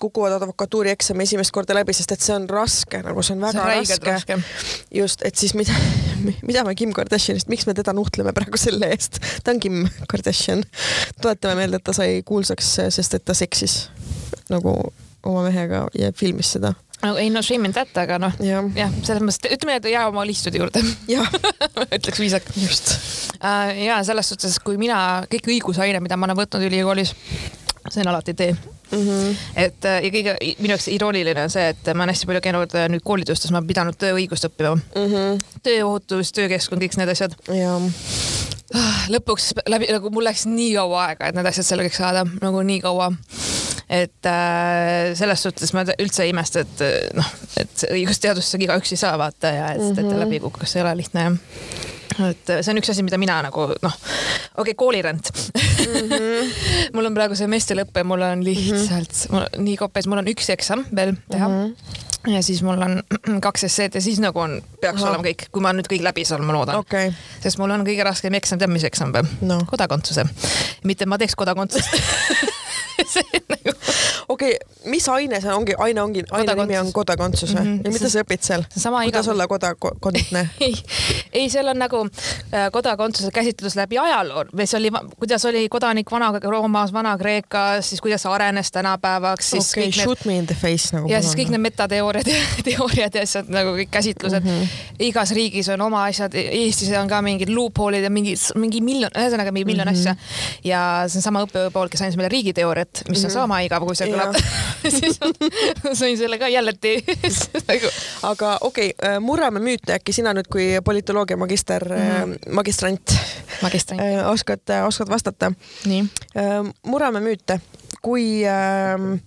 kukuvad advokatuuri eksami esimest korda läbi, sest et see on raske, nagu see on väga see on raske, raske.. just, et siis mida, <laughs> mida me Kim Kardashianist, miks me teda nuhtleme praegu selle eest, ta on Kim Kardashian. tuletame meelde, et ta sai kuulsaks, sest et ta seksis nagu oma mehega ja filmis seda
no ei no shame in that, aga noh, jah ja,, selles mõttes, ütleme, et jää oma liistude juurde <laughs> ütleks viisakalt.
just
uh,. ja selles suhtes, kui mina, kõik õigusaine, mida ma olen võtnud ülikoolis, see on alati tee Mm -hmm. et äh, ja kõige minu jaoks irooniline on see, et ma olen hästi palju käinud äh, nüüd koolitustes, ma olen pidanud tööõigust õppima mm. -hmm. tööohutus, töökeskkond, kõik need asjad. Ah, lõpuks läbi nagu mul läks nii kaua aega, et need asjad selgeks saada, nagu nii kaua et äh, selles suhtes ma üldse ei imesta, et äh, noh, et õigusteadust igaüks ei saa vaata ja et mm -hmm. teda läbi kukkus, ei ole lihtne jah et see on üks asi, mida mina nagu noh, okei okay,, koolirent mm. -hmm. <laughs> mul on praegu semestri lõpp ja mul on lihtsalt mm -hmm. nii kopes, mul on üks eksam veel teha mm. -hmm. ja siis mul on <clears throat> kaks esseed ja siis nagu on, peaks Aha. olema kõik, kui ma nüüd kõik läbi saan, ma loodan
okay..
sest mul on kõige raskem eksam, tead mis eksam või no.? kodakondsuse. mitte ma teeks kodakondsust <laughs> <laughs>
nagu... okei okay,, mis aine see ongi, aine ongi, aine nimi on kodakondsus või mm? -hmm. ja mida sa õpid seal? kuidas iga... olla kodakondne <laughs>
ei, ei, seal on nagu äh, kodakondsuse käsitlus läbi ajaloo, mis oli, kuidas oli kodanik Vana-Roomas, Vana-Kreekas, siis kuidas arenes tänapäevaks, siis
okay, kõik shoot need... me in the face nagu.
ja siis kõik need metateooriad ja <laughs> teooriad ja asjad nagu kõik käsitlused mm. -hmm. igas riigis on oma asjad, Eestis on ka mingid loophole'id ja mingi, mingi miljon, ühesõnaga mingi miljon mm -hmm. asja. ja see on sama õppejõu kes andis meile riigiteooriat, et mis <laughs> on mhm. sama igav, kui see kõlab siis sõin selle ka jälle tees <laughs>
nagu. aga okei okay,, äh, murrame müüte äkki sina nüüd kui politoloogia magister mm, -hmm. magistrant,
magistrant.,
äh, oskad, oskad vastata?
nii.
murrame müüte kui äh,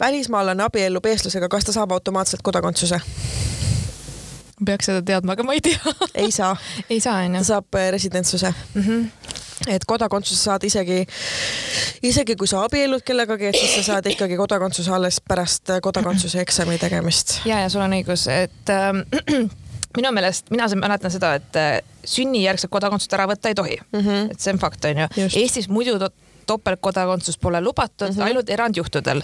välismaalane abiellub eestlasega, kas ta saab automaatselt kodakondsuse?
Peaks seda teadma, aga ma ei tea
ei saa
ei saa onju.
saab residentsuse mm. -hmm et kodakondsuse saad isegi, isegi kui sa abiellud kellegagi, et siis sa saad ikkagi kodakondsuse alles pärast kodakondsuse eksami tegemist.
ja, ja sul on õigus, et äh, <clears throat> minu meelest, mina mäletan seda, et äh, sünnijärgset kodakondsust ära võtta ei tohi mm. -hmm. et see on fakt, onju. Eestis muidu topeltkodakondsus pole lubatud mm, -hmm. ainult erandjuhtudel.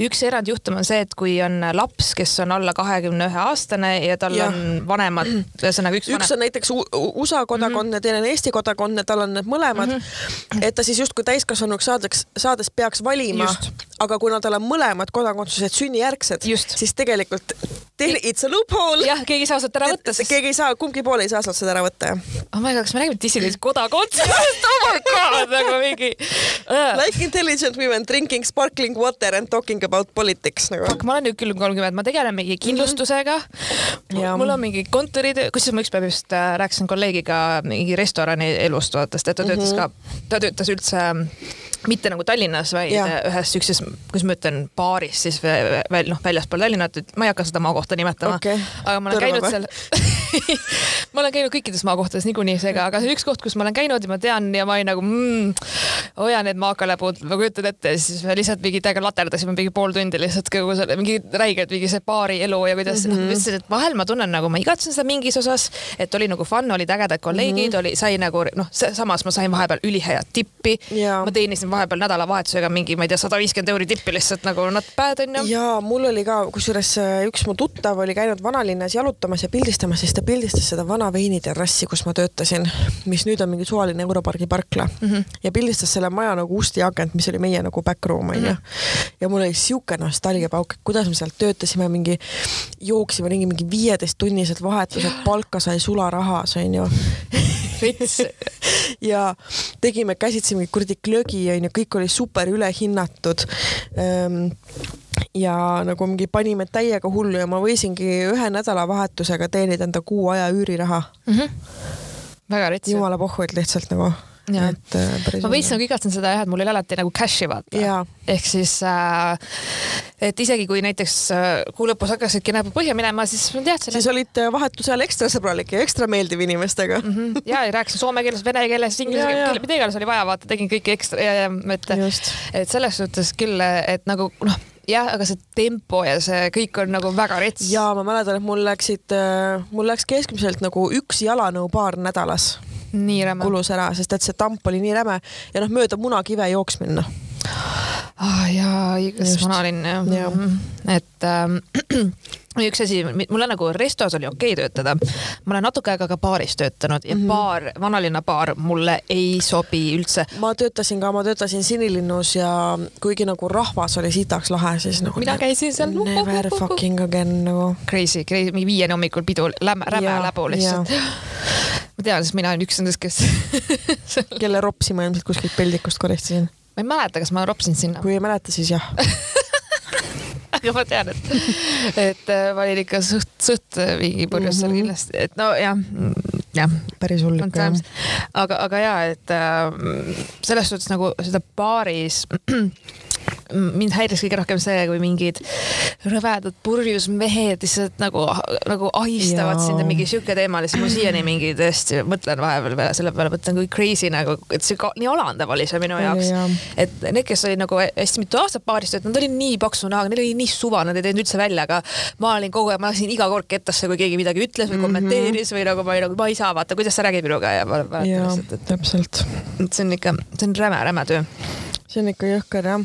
üks erandjuhtum on see, et kui on laps, kes on alla kahekümne ühe aastane ja tal ja. on vanemad, ühesõnaga
üks, üks vanem... on näiteks USA kodakondne mm, -hmm. teine on Eesti kodakondne, tal on need mõlemad mm, -hmm. et ta siis justkui täiskasvanuks saadaks, saades peaks valima, aga kuna tal on mõlemad kodakondsused sünnijärgsed, siis tegelikult it's a loophole.
jah, keegi ei saa sealt ära võtta.
Sest... keegi ei saa, kumbki pool ei saa sealt seda ära võtta, jah.
oh my god, kas me räägime dissidendist kodakondsusest? <laughs> oh my god, nagu mingi.
Like intelligent women drinking sparkling water and talking about politics nagu.
Fuck, ma olen nüüd küll kolmkümmend, ma tegelen mingi mhm. kindlustusega mm. -hmm. mul on mingi kontoritöö, kusjuures ma ükspäev just äh, rääkisin kolleegiga mingi restorani elust, vaata, sest et ta töötas mm -hmm. ka, ta töötas üldse mitte nagu Tallinnas, vaid ja. ühes siukses, kuidas ma ütlen, baaris siis veel noh, väljaspool Tallinnat, et ma ei hakka seda maakohta nimetama
okay..
aga ma olen Tõrva käinud seal <laughs> ma olen käinud kõikides maakohtades niikuinii seega, aga see üks koht, kus ma olen käinud ja ma tean ja ma olin nagu mmm, hoia need maakaläpud, ma kujutan ette, siis me lihtsalt mingi täiega laterdasime mingi pool tundi lihtsalt kogu selle mingi räigelt mingi see baari elu ja kuidas mm -hmm. ütlesin, et vahel ma tunnen nagu ma igatsen seda mingis osas, et oli nagu fun, olid ägedad kolleegid mm, -hmm. oli, sai nagu noh, samas ma sain vahepeal ülihead tippi, ma teenisin vahepeal nädalavahetusega mingi, ma ei tea, sada viiskümmend euri tippi lihtsalt nagu not bad onju.
ja mul oli ka, kusjuures äh, üks mu tuttav oli käinud vanalinnas jalutamas ja pildistamas, siis ta pildistas seda vana veiniterrassi, kus ma töötasin, mis nüüd on mingi suvaline Europargi parkla. Mm -hmm. ja pildistas selle maja nagu ust ja akent, mis oli meie nagu back room onju. Mm -hmm.. ja mul oli siuke nostalgiapauk, et kuidas me seal töötasime, mingi jooksime ringi mingi viieteisttunnised vahetused, palka sai sularahas onju.
Rits <laughs>
ja tegime, käsitsime kuradi klögi onju, kõik oli super ülehinnatud ehm, ja nagu mingi panime täiega hullu ja ma võisingi ühe nädalavahetusega teenida enda kuu aja üüriraha mm.
-hmm. väga rets.
jumala pohhu, et lihtsalt nagu
et äh, ma veits nagu igatsen seda jah, et mul oli alati nagu cash'i vaata. ehk siis äh, et isegi kui näiteks äh, kuu lõpus hakkasidki näpud põhja minema, siis ma teadsin.
siis et... olid äh, vahetuse ajal ekstra sõbralik ja ekstra meeldiv inimestega <laughs>
mm. -hmm. ja, ja rääkisin soome keeles, vene keeles, inglise keeles, mida iganes oli vaja, vaata, tegin kõike ekstra ja, ja et, et selles suhtes küll, et nagu noh jah, aga see tempo ja see kõik on nagu väga rets.
ja ma mäletan, et mul läksid, mul läks keskmiselt nagu üks jalanõupaar nädalas
nii räme.
Kulus ära, sest et see tamp oli nii räme. Ja noh, mööda munakive jooksmine
ah,. jaa, õigus, vanalinn jah. Ja. Mm. Et ähm, <clears throat> üks asi, mulle nagu restos oli okei okay töötada. ma olen natuke aega ka baaris töötanud ja mm -hmm. baar, vanalinna baar mulle ei sobi üldse.
ma töötasin ka, ma töötasin Sinilinnus ja kuigi nagu rahvas oli sitaks lahe, siis nagu.
mina käisin seal.
Never fucking again nagu.
Crazy, crazy, mingi viieni hommikul pidu, lämme, räme läbu lihtsalt ma tean, sest mina olen üks nendest, kes <laughs>
kelle ropsi ma ilmselt kuskilt peldikust koristasin.
ma ei mäleta, kas ma ropsin sinna.
kui ei mäleta, siis jah <laughs>
aga ma tean, et, <laughs> et äh, ma olin ikka suht, suht äh, mingi purjus seal mm -hmm. kindlasti, et no jah, mm, jah.
päris hull ikka jah.
aga, aga ja, et äh, selles suhtes nagu seda baaris <clears throat> mind häiris kõige rohkem see, kui mingid rõvedad purjus mehed lihtsalt nagu, nagu ahistavad sind ja mingi sihuke teema, siis ma siiani mingi tõesti mõtlen vahepeal selle peale, mõtlen kui crazy nagu, et see ka, nii alandav oli see minu jaoks. et need, kes olid nagu hästi mitu aastat paaris töötanud, nad olid nii paksu näoga, neil oli nii suva, nad ei teinud üldse välja, aga ma olin kogu aeg, ma lasin iga kord kettasse, kui keegi midagi ütles või mhm. kommenteeris või nagu ma olin nagu, ma ei saa vaata, kuidas sa räägid minuga ja ma mäletan
lihtsalt, et. täpselt.
see on ikka, see on räme, räme töö
see on ikka jõhker jah,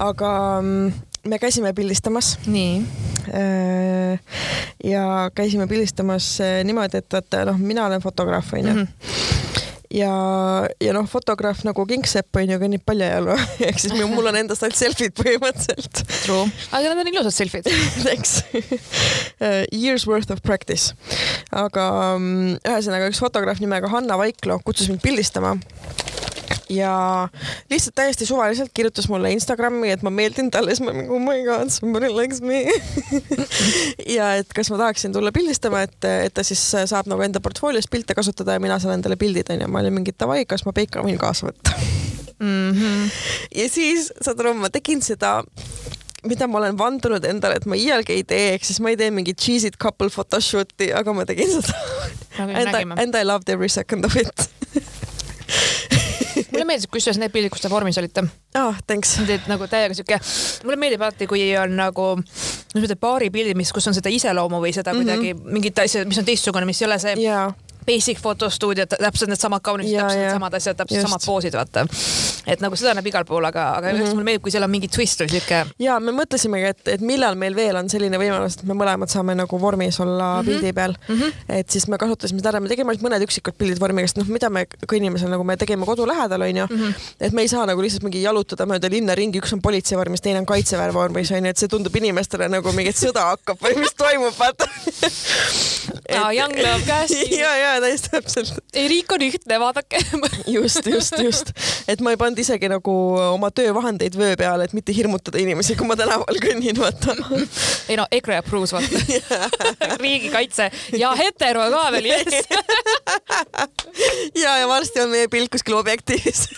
aga mm, me käisime pildistamas.
nii.
Äh, ja käisime pildistamas äh, niimoodi, et vaata noh, mina olen fotograaf onju mm. -hmm ja, ja noh, fotograaf nagu kingsepp on ju kõnnib paljajalu <laughs> ehk siis mul on endast ainult selfid põhimõtteliselt.
True, aga need on ilusad selfid <laughs>
Thanks uh, Years worth of practice. aga um, ühesõnaga üks fotograaf nimega Hanna Vaiklo kutsus mind pildistama ja lihtsalt täiesti suvaliselt kirjutas mulle Instagrami, et ma meeldin talle, siis ma nagu oh my god, somebody likes me <laughs> ja et kas ma tahaksin tulla pildistama, et, et ta siis saab nagu enda portfoolios pilte kasutada ja mina saan endale pildid onju. ma olin mingi davai, kas ma Peika võin kaasa võtta mm. -hmm. <laughs> ja siis saad aru, ma tegin seda mida ma olen vandunud endale, et ma iialgi ei tee, ehk siis ma ei tee mingit cheesy couple photoshoot'i, aga ma tegin seda. And I, and I loved every second of it
mulle meeldis kusjuures need pildid, kus te vormis olite.
aa oh,, thanks.
Need nagu täiega siuke, mulle meeldib alati, kui on nagu, ma ütlen, baaripildid, mis, kus on seda iseloomu või seda mm -hmm. kuidagi mingit asja, mis on teistsugune, mis ei ole see yeah basic fotostuudio, täpselt needsamad kaunis, täpselt needsamad asjad, täpselt just. samad poosid, vaata. et nagu seda näeb igal pool, aga, aga mm -hmm. mulle meeldib, kui seal on mingi twist või siuke.
ja me mõtlesimegi, et, et millal meil veel on selline võimalus, et me mõlemad saame nagu vormis olla mm -hmm. pildi peal mm. -hmm. et siis me kasutasime seda ära, me tegime ainult mõned üksikud pildid vormiga, sest noh, mida me kõnnime seal nagu me tegime kodu lähedal onju mm, -hmm. et me ei saa nagu lihtsalt mingi jalutada mööda linna ringi, üks on politsei vormis, teine on kaitseväe vormis onju, et see tundub inimestele nagu mingi sõda hakkab või mis toimub, vaata <laughs>
et.... Young Love käes.
ja, ja täiesti täpselt.
ei, riik on ühtne, vaadake <laughs>
just, just, just, et ma ei pannud isegi nagu oma töövahendeid vöö peale, et mitte hirmutada inimesi, kui ma tänaval kõnnin, vaata.
ei no EKRE approves vaata <laughs> riigikaitse ja hetero ka veel, jess.
ja, ja varsti on meie pilt kuskil objektiivis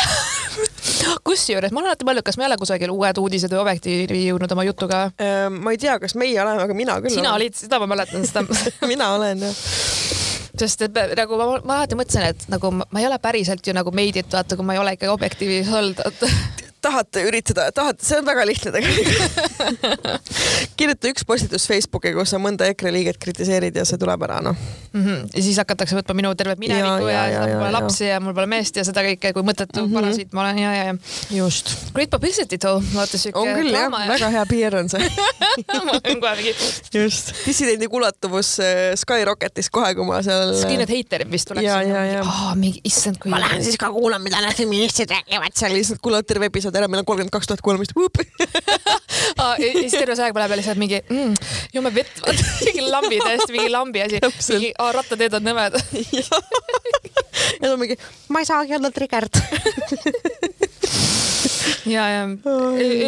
<laughs>
kusjuures ma olen alati mõelnud, kas me ei ole kusagil Uued Uudised või Objektiivi jõudnud oma jutuga?
Ehm, ma ei tea, kas meie oleme, aga mina küll.
sina olid, seda ma mäletan, seda
mina olen jah
sest et nagu ma, ma alati mõtlesin, et nagu ma, ei ole päriselt ju nagu meidit, vaata, kui ma ei ole ikkagi objektiivis olnud <laughs>
tahate üritada, tahate, see on väga lihtne tegelikult <laughs> kirjuta üks postitus Facebooki, kus sa mõnda EKRE liiget kritiseerid ja see tuleb ära, noh
mm. -hmm. ja siis hakatakse võtma minu tervet minevikku ja, ja, ja, ja, ja mul pole lapsi ja mul pole meest ja seda kõike, kui mõttetu mm -hmm. parasiit ma olen ja, ja, ja.
just.
Great publicity too, vaata siuke.
on küll jah ja., väga hea PR on see <laughs>
ma olen kohe mingi.
just, dissidendi kuulatuvus äh, Skyrocketis kohe, kui ma seal.
Skinhead haterid vist tuleks.
ja, ja, ja.
mingi, issand, kui.
ma lähen siis ka kuulan, mida need feministid räägivad seal, lihtsalt kuulad terve episood ära, meil on kolmkümmend kaks tuhat kuulamist <laughs>
ja siis terve see aeg ma lähen lihtsalt mingi mm, jume vett, vaata <laughs> mingi lambi täiesti, mingi lambi asi. mingi rattateed on nõmedad <laughs>
ja ta on mingi, ma ei saagi olla triggered
ja, ja.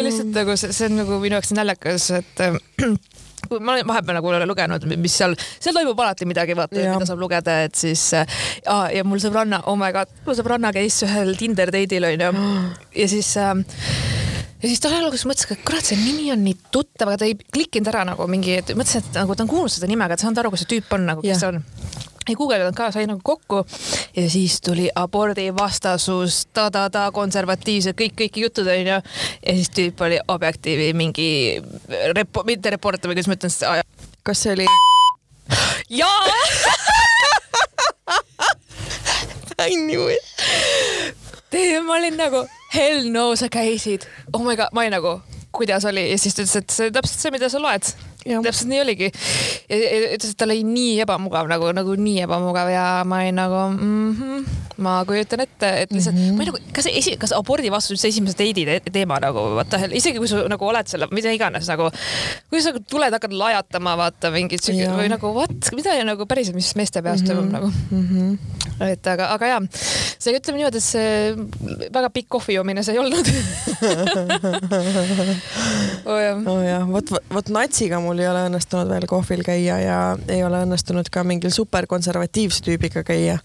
Lihtsalt nagu see, see on nagu minu jaoks naljakas, et <clears throat> kui ma olen vahepeal nagu lugenud, mis seal, seal toimub alati midagi, vaata, mida saab lugeda, et siis äh, ja mul sõbranna, oh my god, mu sõbranna käis ühel Tinder date'il onju. <gasps> Ja siis äh, ja siis ta alguses mõtles, et kurat, see nimi on nii tuttav, aga ta ei klikkinud ära nagu mingi, mõtlesin, et nagu ta on kuulnud seda nime, aga ta ei saanud aru, kes see tüüp on nagu, kes see on ei guugeldanud ka, sai nagu kokku ja siis tuli abordivastasus ta,, ta-ta-ta, konservatiivsed, kõik, kõik jutud onju. ja siis tüüp oli Objektiivi mingi repo-, mitte reporter või kuidas ma ütlen
kas see oli? <laughs>
jaa <laughs>
I knew it.
ma olin nagu hell no, sa käisid. oh my god, ma olin nagu, kuidas oli ja siis ta ütles, et see täpselt see, mida sa loed. Täpselt nii oligi. ja ütles, et tal oli nii ebamugav nagu, nagu nii ebamugav ja ma olin nagu mm, -hmm, ma kujutan ette, et lihtsalt mm, -hmm. ma olin nagu, kas esi, kas abordi vastu üldse esimese date'i te teema nagu vaata, isegi kui sa nagu oled selle, mida iganes nagu, kui sa nagu tuled, hakkad lajatama, vaata mingit siuke või nagu what, mida nagu päriselt, mis meeste peas toimub mm -hmm. nagu mm. -hmm. et aga, aga jaa, seega ütleme niimoodi, et see väga pikk kohvi joomine see ei olnud <laughs>
oh jah oh jah, vot, vot natsiga mul ei ole õnnestunud veel kohvil käia ja ei ole õnnestunud ka mingil superkonservatiivse tüübiga käia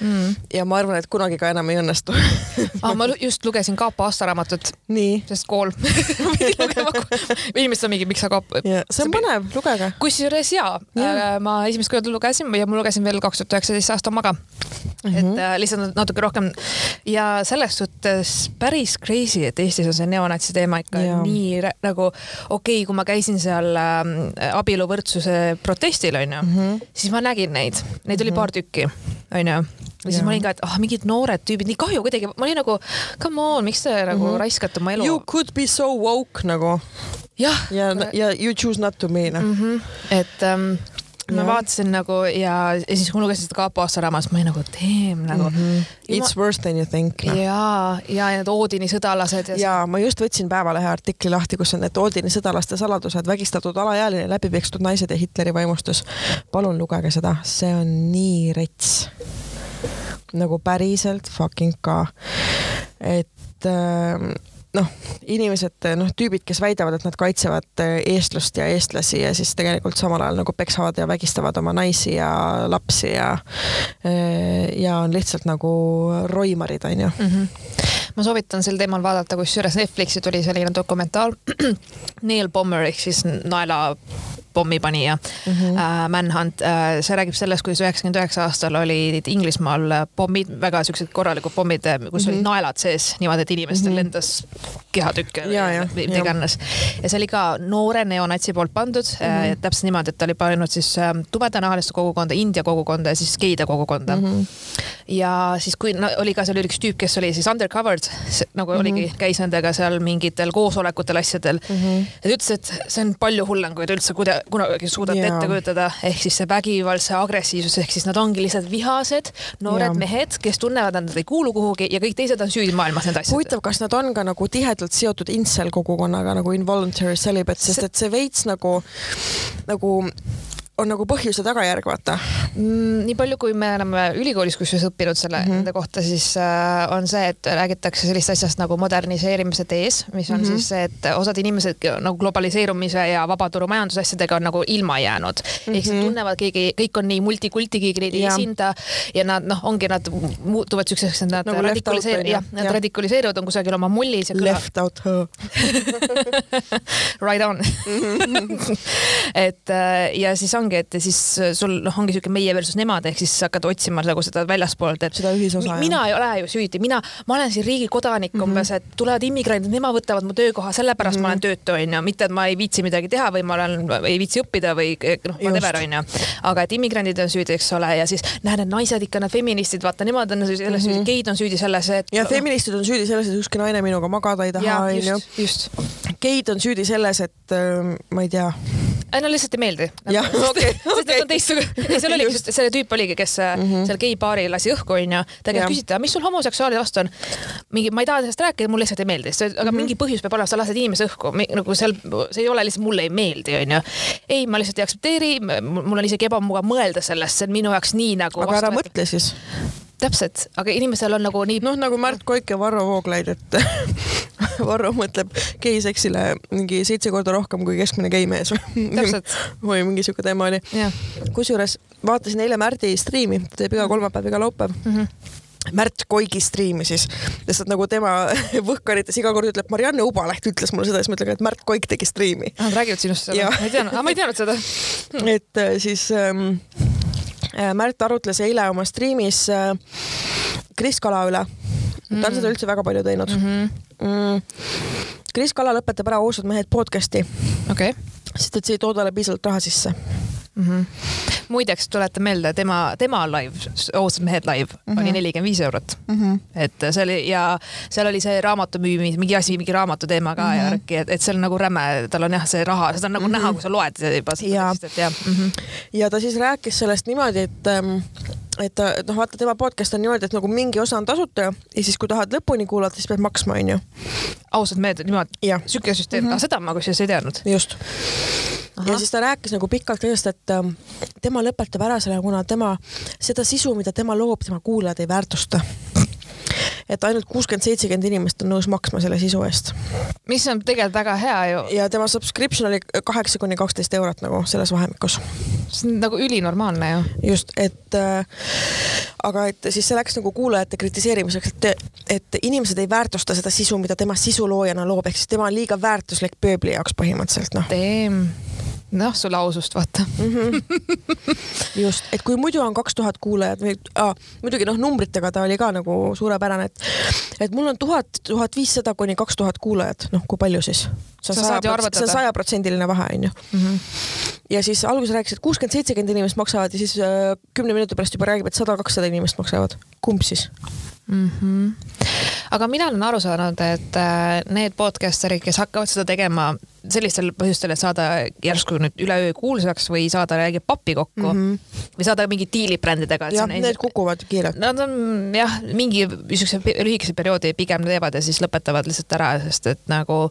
mm.. ja ma arvan, et kunagi ka enam ei õnnestu <laughs>
ah, ma just lugesin Kaapo aastaraamatut. sest kool <laughs> inimesed on mingi, miks sa Kaapo.
see on põnev, lugege.
kusjuures jaa ja., äh, ma esimest korda lugesin ja ma lugesin veel kaks tuhat üheksateist aasta omaga mm. -hmm. et äh, lihtsalt natuke rohkem ja selles suhtes päris crazy, et Eestis on see neonatsi teema ikka ja. nii nagu okei okay,, kui ma käisin seal äh, abieluvõrdsuse protestil onju mm, -hmm. siis ma nägin neid, neid oli mm -hmm. paar tükki onju ja siis ma olin ka, et ah oh, mingid noored tüübid, nii kahju kuidagi, ma olin nagu come on, miks te nagu mm -hmm. raiskate oma elu.
You could be so woke nagu.
ja,
ja, ja you choose not to be noh
mm -hmm.. et ähm, ma ja. vaatasin nagu ja, ja siis ma lugesin seda Kaapo Aassa raamatut, ma olin nagu damn nagu mm.
-hmm. It's ma... worse than you think
no.. ja, ja need Oodini sõdalased.
ja, ja ma just võtsin Päevalehe artikli lahti, kus on need Oodini sõdalaste saladused, vägistatud alaealine, läbi pekstud naised ja Hitleri vaimustus. palun lugege seda, see on nii rets. nagu päriselt fucking ka. et äh, noh, inimesed, noh, tüübid, kes väidavad, et nad kaitsevad eh, eestlust ja eestlasi ja siis tegelikult samal ajal nagu peksavad ja vägistavad oma naisi ja lapsi ja eh, ja on lihtsalt nagu roimarid, onju mm.
-hmm ma soovitan sel teemal vaadata, kusjuures Netflixi tuli selline dokumentaal <clears throat> Neil Bomber ehk siis naela pommipanija mm, -hmm. äh, Manhunt äh,. see räägib sellest, kuidas üheksakümmend üheksa aastal olid Inglismaal pommid, väga siuksed korralikud pommid, kus mm -hmm. olid mhm. naelad sees niimoodi, et inimestel mm -hmm. lendas kehatükke või mida iganes. ja see oli ka noore neonatsi poolt pandud mm, -hmm. äh, täpselt niimoodi, et ta oli pannud siis äh, tumedanahaliste kogukonda, India kogukonda ja siis geide kogukonda mm. -hmm. ja siis, kui no, oli ka seal üks tüüp, kes oli siis undercovered, nagu mm -hmm. oligi, käis nendega seal mingitel koosolekutel, asjadel mm. -hmm. ja ta ütles, et see on palju hullem, kui te üldse kuida-, kunagi suudate yeah. ette kujutada, ehk siis see vägivald, see agressiivsus, ehk siis nad ongi lihtsalt vihased noored yeah. mehed, kes tunnevad, et nad ei kuulu kuhugi ja kõik teised on süüdi maailmas nende asjadega.
huvitav, kas nad on ka nagu tihedalt seotud incel kogukonnaga nagu involuntary celibate, sest et see veits nagu, nagu on nagu põhjus ja tagajärg, vaata
mm,. nii palju, kui me oleme ülikoolis kusjuures õppinud selle mm, -hmm. nende kohta, siis äh, on see, et räägitakse sellist asjast nagu moderniseerimise tees, mis on mm -hmm. siis see, et osad inimesed nagu globaliseerumise ja vabaturumajanduse asjadega on nagu ilma jäänud mm. -hmm. ehk siis mhm. tunnevad keegi, kõik on nii multikulti, keegi neid ei esinda ja nad noh, ongi nad muutuvad siukseks, et nad nagu radikaliseeruvad, jah, nad radikaliseeruvad, on kusagil oma mullis.
Left out <laughs>
right on. -hmm. <laughs> et äh, ja siis on ongi, et siis äh, sul noh, ongi siuke meie versus nemad, ehk siis hakkad otsima nagu seda väljaspoolt, et
seda ühisosa.
mina ei ole ju süüdi, mina, ma olen siin riigi kodanik mm -hmm. umbes, et tulevad immigrandid, nemad võtavad mu töökoha, sellepärast mm -hmm. ma olen mhm. töötu, onju, mitte et ma ei viitsi midagi teha või ma olen, ei viitsi õppida või noh, whatever onju. aga et immigrandid on süüdi, eks ole, ja siis näed, need naised ikka, need feministid, vaata, nemad on selles mm -hmm. süüdi, geid on süüdi selles, et.
ja feministid on süüdi selles, et ükski naine minuga magada ei taha, onju. geid on süüdi selles, et äh, ma ei tea
ei no lihtsalt ei meeldi. Jah, okei. sest nad on teistsugune. ei, seal oligi just see tüüp oligi, kes mm -hmm. seal geipaari lasi õhku onju. ta käib küsida, mis sul homoseksuaalide vastu on. mingi, ma ei taha sellest rääkida, mulle lihtsalt ei meeldi, aga mm -hmm. mingi põhjus peab olema, sa lased inimese õhku, nagu seal, see ei ole lihtsalt mulle ei meeldi onju. ei, ma lihtsalt ei aktsepteeri, mul on isegi ebamugav mõelda sellest, see on minu jaoks nii nagu.
aga ära mõtle siis
täpselt, aga inimesel on nagu nii.
noh, nagu Märt Koik ja Varro Vooglaid, et <laughs> Varro mõtleb geiseksile mingi seitse korda rohkem kui keskmine geimees või mingi siuke teema oli. kusjuures vaatasin eile Märdi striimi, ta teeb iga kolmapäev, iga laupäev mm. -hmm. Märt Koigi striimi siis, lihtsalt nagu tema <laughs> võhkarites iga kord ütleb, Marianne Ubaleht ütles mulle seda, siis ma ütlen, et Märt Koik tegi striimi.
Nad räägivad sinust seda, ma ei teadnud, ma ei teadnud seda. <laughs>
et äh, siis ähm, Äh, Märt arutles eile oma striimis äh, Kris Kala üle mm.. ta on seda üldse väga palju teinud mm. -hmm. Mm. Kris Kala lõpetab ära Ausad mehed podcast'i
okay..
sest et see ei too talle piisavalt raha sisse
mm. -hmm. muideks tuletan meelde, tema, tema live, Ausad mehed live mm -hmm. oli nelikümmend viis eurot mm. -hmm. et see oli ja seal oli see raamatu müümine, mingi asi, mingi raamatu teema ka mm -hmm. ja värki, et, et see on nagu räme, tal on jah, see raha, seda on nagu mm -hmm. näha, kui sa loed juba
ja. jah mm. -hmm. ja ta siis rääkis sellest niimoodi, et ähm, et noh, vaata tema podcast on niimoodi, et nagu mingi osa on tasuta ja siis, kui tahad lõpuni kuulata, siis pead maksma, onju.
ausalt meelde niimoodi, siuke süsteem mm, -hmm. seda ma kusjuures ei teadnud.
just ja siis ta rääkis nagu pikalt sellest, et ähm, tema lõpetab ära selle, kuna tema, seda sisu, mida tema loob, tema kuulajad ei väärtusta et ainult kuuskümmend, seitsekümmend inimest on nõus maksma selle sisu eest.
mis on tegelikult väga hea ju.
ja tema subscription oli kaheksa kuni kaksteist eurot nagu selles vahemikus.
see on nagu ülinormaalne ju.
just, et äh, aga et siis see läks nagu kuulajate kritiseerimiseks, et, et inimesed ei väärtusta seda sisu, mida tema sisuloojana loob, ehk siis tema on liiga väärtuslik pööbli jaoks põhimõtteliselt noh
noh, sulle ausust vaata mm. -hmm.
just, et kui muidu on kaks tuhat kuulajat või ah, muidugi noh, numbritega ta oli ka nagu suurepärane, et et mul on tuhat, tuhat viissada kuni kaks tuhat kuulajat, noh, kui palju siis? see on sajaprotsendiline vahe onju mm. -hmm. ja siis alguses rääkis, et kuuskümmend, seitsekümmend inimest maksavad ja siis äh, kümne minuti pärast juba räägib, et sada, kakssada inimest maksavad. kumb siis?
Mm. -hmm. aga mina olen aru saanud, et äh, need podcaster'id, kes hakkavad seda tegema sellistel põhjustel, et saada järsku nüüd üleöö kuulsaks või saada räägib pappi kokku mm -hmm. või saada mingid diilid brändidega.
jah, need kukuvad kiirelt.
Nad on jah, mingi niisuguse lühikese perioodi pigem teevad ja siis lõpetavad lihtsalt ära, sest et nagu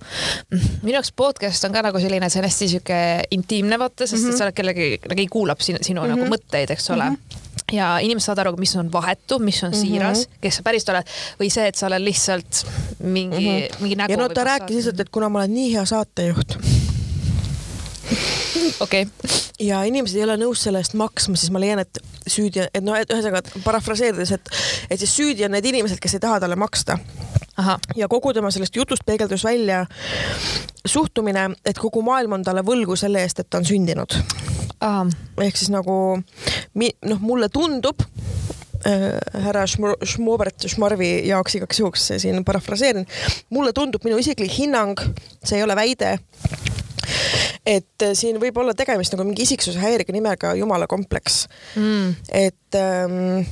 minu jaoks podcast on ka nagu selline, see on hästi sihuke intiimne vaata, sest mm -hmm. et mhm. sa oled kellegi, keegi kuulab sinu, sinu mm -hmm. nagu mõtteid, eks ole mm. -hmm ja inimesed saavad aru, mis on vahetu, mis on mm -hmm. siiras, kes sa päriselt oled või see, et sa oled lihtsalt mingi mm, -hmm. mingi nägu.
ja no ta rääkis lihtsalt, et kuna ma olen nii hea saatejuht. <laughs>
okei okay..
ja inimesed ei ole nõus selle eest maksma, siis ma leian, et süüdi, et noh, et ühesõnaga parafraseerides, et, et siis süüdi on need inimesed, kes ei taha talle maksta ja kogu tema sellest jutust peegeldus välja suhtumine, et kogu maailm on talle võlgu selle eest, et ta on sündinud. Ehk siis nagu noh, mulle tundub äh, härra Schmobert Schmarvi jaoks igaks juhuks siin parafraseerin. mulle tundub, minu isiklik hinnang, see ei ole väide, et siin võib olla tegemist nagu mingi isiksuse häirega nimega jumala kompleks mm.. et ähm,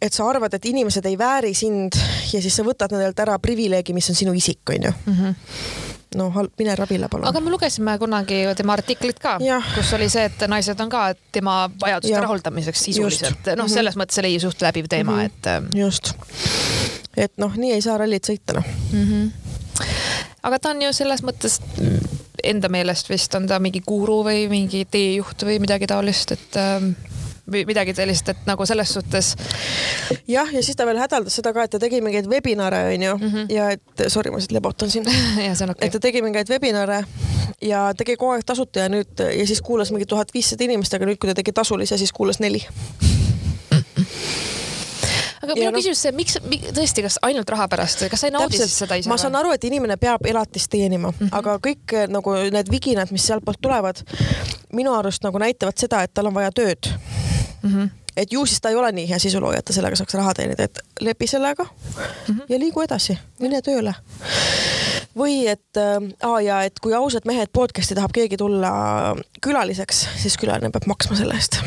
et sa arvad, et inimesed ei vääri sind ja siis sa võtad nendelt ära privileegi, mis on sinu isik, onju. -hmm no halb, mine ravile palun.
aga me lugesime kunagi tema artiklit ka, kus oli see, et naised on ka tema vajaduste ja. rahuldamiseks sisuliselt, noh, selles mm -hmm. mõttes oli suht läbiv teema mm, -hmm. et. Ähm,
just, et noh, nii ei saa rallit sõita noh mm -hmm.
aga ta on ju selles mõttes enda meelest vist on ta mingi guru või mingi teejuht või midagi taolist, et ähm, midagi sellist, et nagu selles suhtes.
jah, ja siis ta veel hädaldas seda ka, et ta tegi mingeid webinare onju mm -hmm. ja et sorry, ma siit lebotan siin <laughs>
ja see on okei okay..
et ta tegi mingeid webinare ja tegi kogu aeg tasuta ja nüüd ja siis kuulas mingi tuhat viissada inimest, aga nüüd, kui ta tegi tasulise, siis kuulas neli
aga minu no, küsimus see, miks, tõesti, kas ainult raha pärast, kas sa ei naudi siis seda ise?
ma saan aru, et inimene peab elatist teenima mm, -hmm. aga kõik nagu need viginad, mis sealtpoolt tulevad, minu arust nagu näitavad seda, et tal on vaja tööd mm. -hmm et ju siis ta ei ole nii hea sisulooja, et ta sellega saaks raha teenida, et lepi sellega mm -hmm. ja liigu edasi, mine tööle. või et äh,, ja et kui ausad mehed podcast'i tahab keegi tulla külaliseks, siis külaline peab maksma selle eest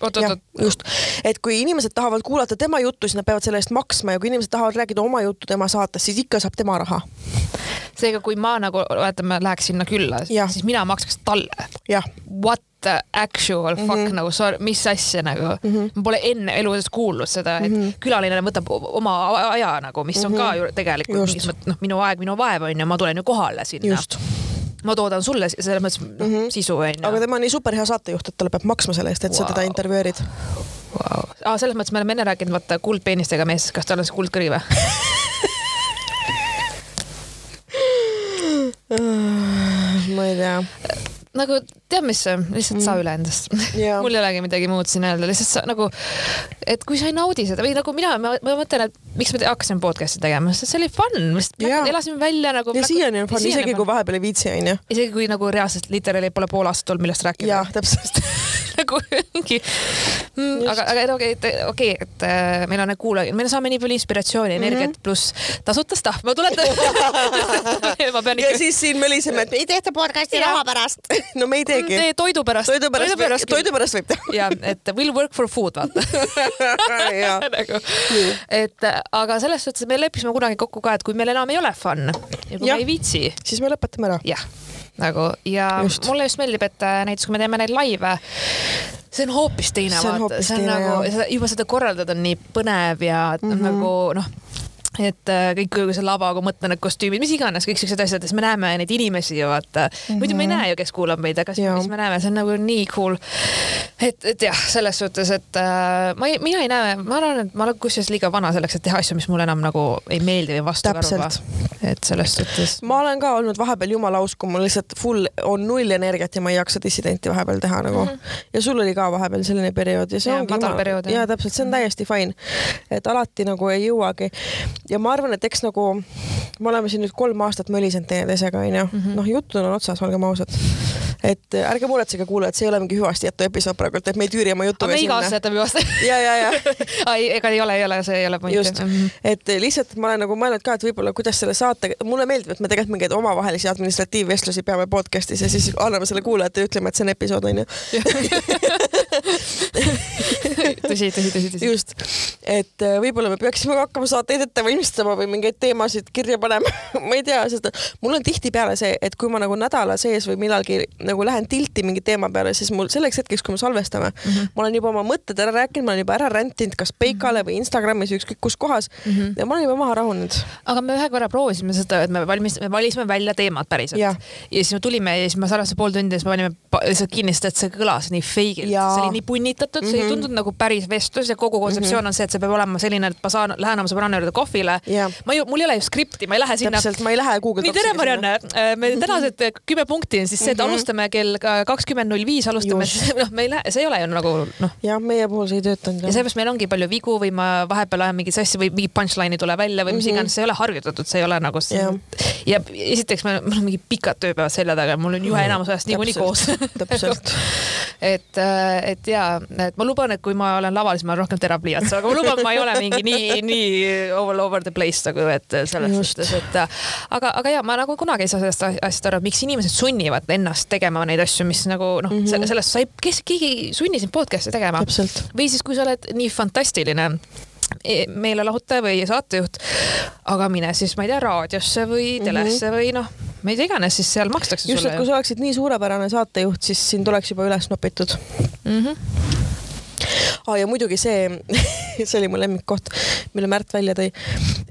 oot, oot, oot.
just, et kui inimesed tahavad kuulata tema juttu, siis nad peavad selle eest maksma ja kui inimesed tahavad rääkida oma juttu tema saates, siis ikka saab tema raha.
seega, kui ma nagu, ütleme, läheks sinna külla, siis mina maksaks talle. What actual fuck mm -hmm. nagu, mis asja nagu mm, -hmm. ma pole enne elu sees kuulnud seda, et mm -hmm. külaline võtab oma aja nagu, mis on mm -hmm. ka mhm. ju tegelikult noh, minu aeg, minu vaev on ju, ma tulen ju kohale sinna ma toodan sulle selles mõttes mm -hmm. sisu onju.
aga tema on nii super hea saatejuht, et talle peab maksma selle eest, et wow. sa teda intervjueerid
wow.. Ah, selles mõttes me oleme enne rääkinud, vaata kuldpeenistega mees, kas tal on see kuldkõri või <laughs>
ma ei tea
nagu tead, mis, lihtsalt mm. saa üle endast yeah. <laughs> mul ei olegi midagi muud siin öelda, lihtsalt sa nagu, et kui sa ei naudi seda või nagu mina, ma, mõtlen, et miks me hakkasin podcast'i tegema, sest see oli fun, yeah. elasime välja nagu.
ja siiani on fun, isegi kui vahepeal ei viitsi, onju.
isegi kui nagu reaalselt literaali pole pool aastat olnud, millest rääkida.
jah, täpselt <laughs>
nagu mingi mm,, aga, aga okei okay,, okei okay,, et äh, meil on need kuulajad, me saame nii palju inspiratsiooni, energiat mm -hmm. pluss tasuta stuff, ma tuletan <laughs>
ma pean ikka. ja siis siin möliseme, et ei tehta podcast'i raha pärast no me ei teegi.
tee toidu pärast.
toidu pärast, toidu pärast, toidu pärast võib teha.
ja, et will work for food, vaata <laughs> <laughs> nagu, et aga selles suhtes me leppisime kunagi kokku ka, et kui meil enam ei ole fun ja kui ja. me ei viitsi.
siis me lõpetame ära.
jah nagu ja just. mulle just meeldib, et äh, näiteks kui me teeme neid laive, see on hoopis teine, vaata, see on teine, nagu, juba seda korraldada on nii põnev ja mm -hmm. nagu noh et äh, kõik see lava, kui mõtlen need kostüümid, mis iganes, kõik siuksed asjad ja siis me näeme neid inimesi ju vaata mm -hmm.. muidu me ei mhm. näe ju, kes kuulab meid, aga siis me näeme, see on nagu nii cool. et, et jah, selles suhtes, et äh, ma ei, mina ei näe, ma arvan, et ma olen kusjuures liiga vana selleks, et teha asju, mis mulle enam nagu ei meeldi või vastu karva. et selles suhtes.
ma olen ka olnud vahepeal jumala aus, kui mul lihtsalt full on null energiat ja ma ei jaksa dissidenti vahepeal teha nagu mm. -hmm. ja sul oli ka vahepeal selline periood ja see ja, ongi jumala, ja täpselt, see on täiesti fine. et alati nagu ei jõuagi ja ma arvan, et eks nagu me oleme siin nüüd kolm aastat mölisenud teineteisega onju -hmm., noh jutud on otsas, olgem ausad. et ärge muretsege, kuulajad, see ei ole mingi hüvasti jätu episood praegult, et me ei tüüri oma jutuga
sinna. me iga aasta jätame hüvasti. <laughs>
ja, ja, ja <laughs>
ei, ega ei ole, ei ole, see ei ole point.
just mm, -hmm. et lihtsalt ma olen nagu mõelnud ka, et võib-olla kuidas selle saate, mulle meeldib, et me tegelikult mingeid omavahelisi administratiivvestlusi peame podcast'is ja siis anname selle kuulajatele, ütleme, et see on episood onju <laughs> <laughs>
tõsi, tõsi, tõsi, tõsi.
just, et äh, võib-olla me peaksime hakkama saateid ette valmistama või mingeid teemasid kirja panema <laughs> ma ei tea, sest mul on tihtipeale see, et kui ma nagu nädala sees või millalgi nagu lähen tilti mingi teema peale, siis mul selleks hetkeks, kui me salvestame mm, -hmm. ma olen juba oma mõtted ära rääkinud, ma olen juba ära rändanud kas Peikale või Instagramis või ükskõik kus kohas mm -hmm. ja ma olen juba maha rahunenud.
aga me ühe korra proovisime seda, et me valmis, me valisime välja teemad päriselt ja, ja siis me tulime ja siis me salvestasime pool tundi ja siis me panime lihtsalt kinni, sest et see kõlas nii feigilt, see oli nii punnitatud mm, -hmm. see ei mhm. tundunud nagu päris vestlus ja kogu kontseptsioon mm -hmm. on see, et see peab olema selline, et ma saan, lähen oma sõbranna juurde kohvile yeah.. ma ju, mul ei ole ju skripti, ma ei lähe sinna.
täpselt, ma ei lähe Google
Docsi. tere, Marianne, äh, me tänased kümme punkti on siis see, et mm -hmm. alustame kell kakskümmend null viis alustame, <laughs> noh, me ei lähe, see ei ole ju nagu noh.
jah, meie puhul see ei töötanud.
ja seepärast meil ongi palju vigu või ma vahepeal ajan mingit sassi või mingi punchline ei tule välja või mis mm -hmm. iganes, see ei ole harjutatud, see ei ole nagu. ja esiteks meil on mingid pikad tööpäevad selja taga, mul on juhe enamus ajast niikuinii koos.
täpselt <laughs>
et, äh, et ja, et ma luban, et kui ma olen laval, siis ma olen rohkem terav pliiats, aga ma luban, ma ei ole mingi nii, nii all over the place nagu, et selles suhtes, et aga, aga ja ma nagu kunagi ei saa sellest asjast aru, miks inimesed sunnivad ennast tegema neid asju, mis nagu noh mm -hmm., sellest sa ei, kes, keegi sunni sind podcast'i tegema. või siis, kui sa oled nii fantastiline e, meelelahutaja või saatejuht, aga mine siis, ma ei tea, raadiosse või mhm. telesse mm -hmm. või noh, mida iganes, siis seal makstakse
just, sulle. just, et kui sa oleksid nii suurepärane saatejuht, siis sind oleks juba üles nopitud mm. -hmm ah,. ja muidugi see <laughs> see oli mu lemmikkoht, mille Märt välja tõi.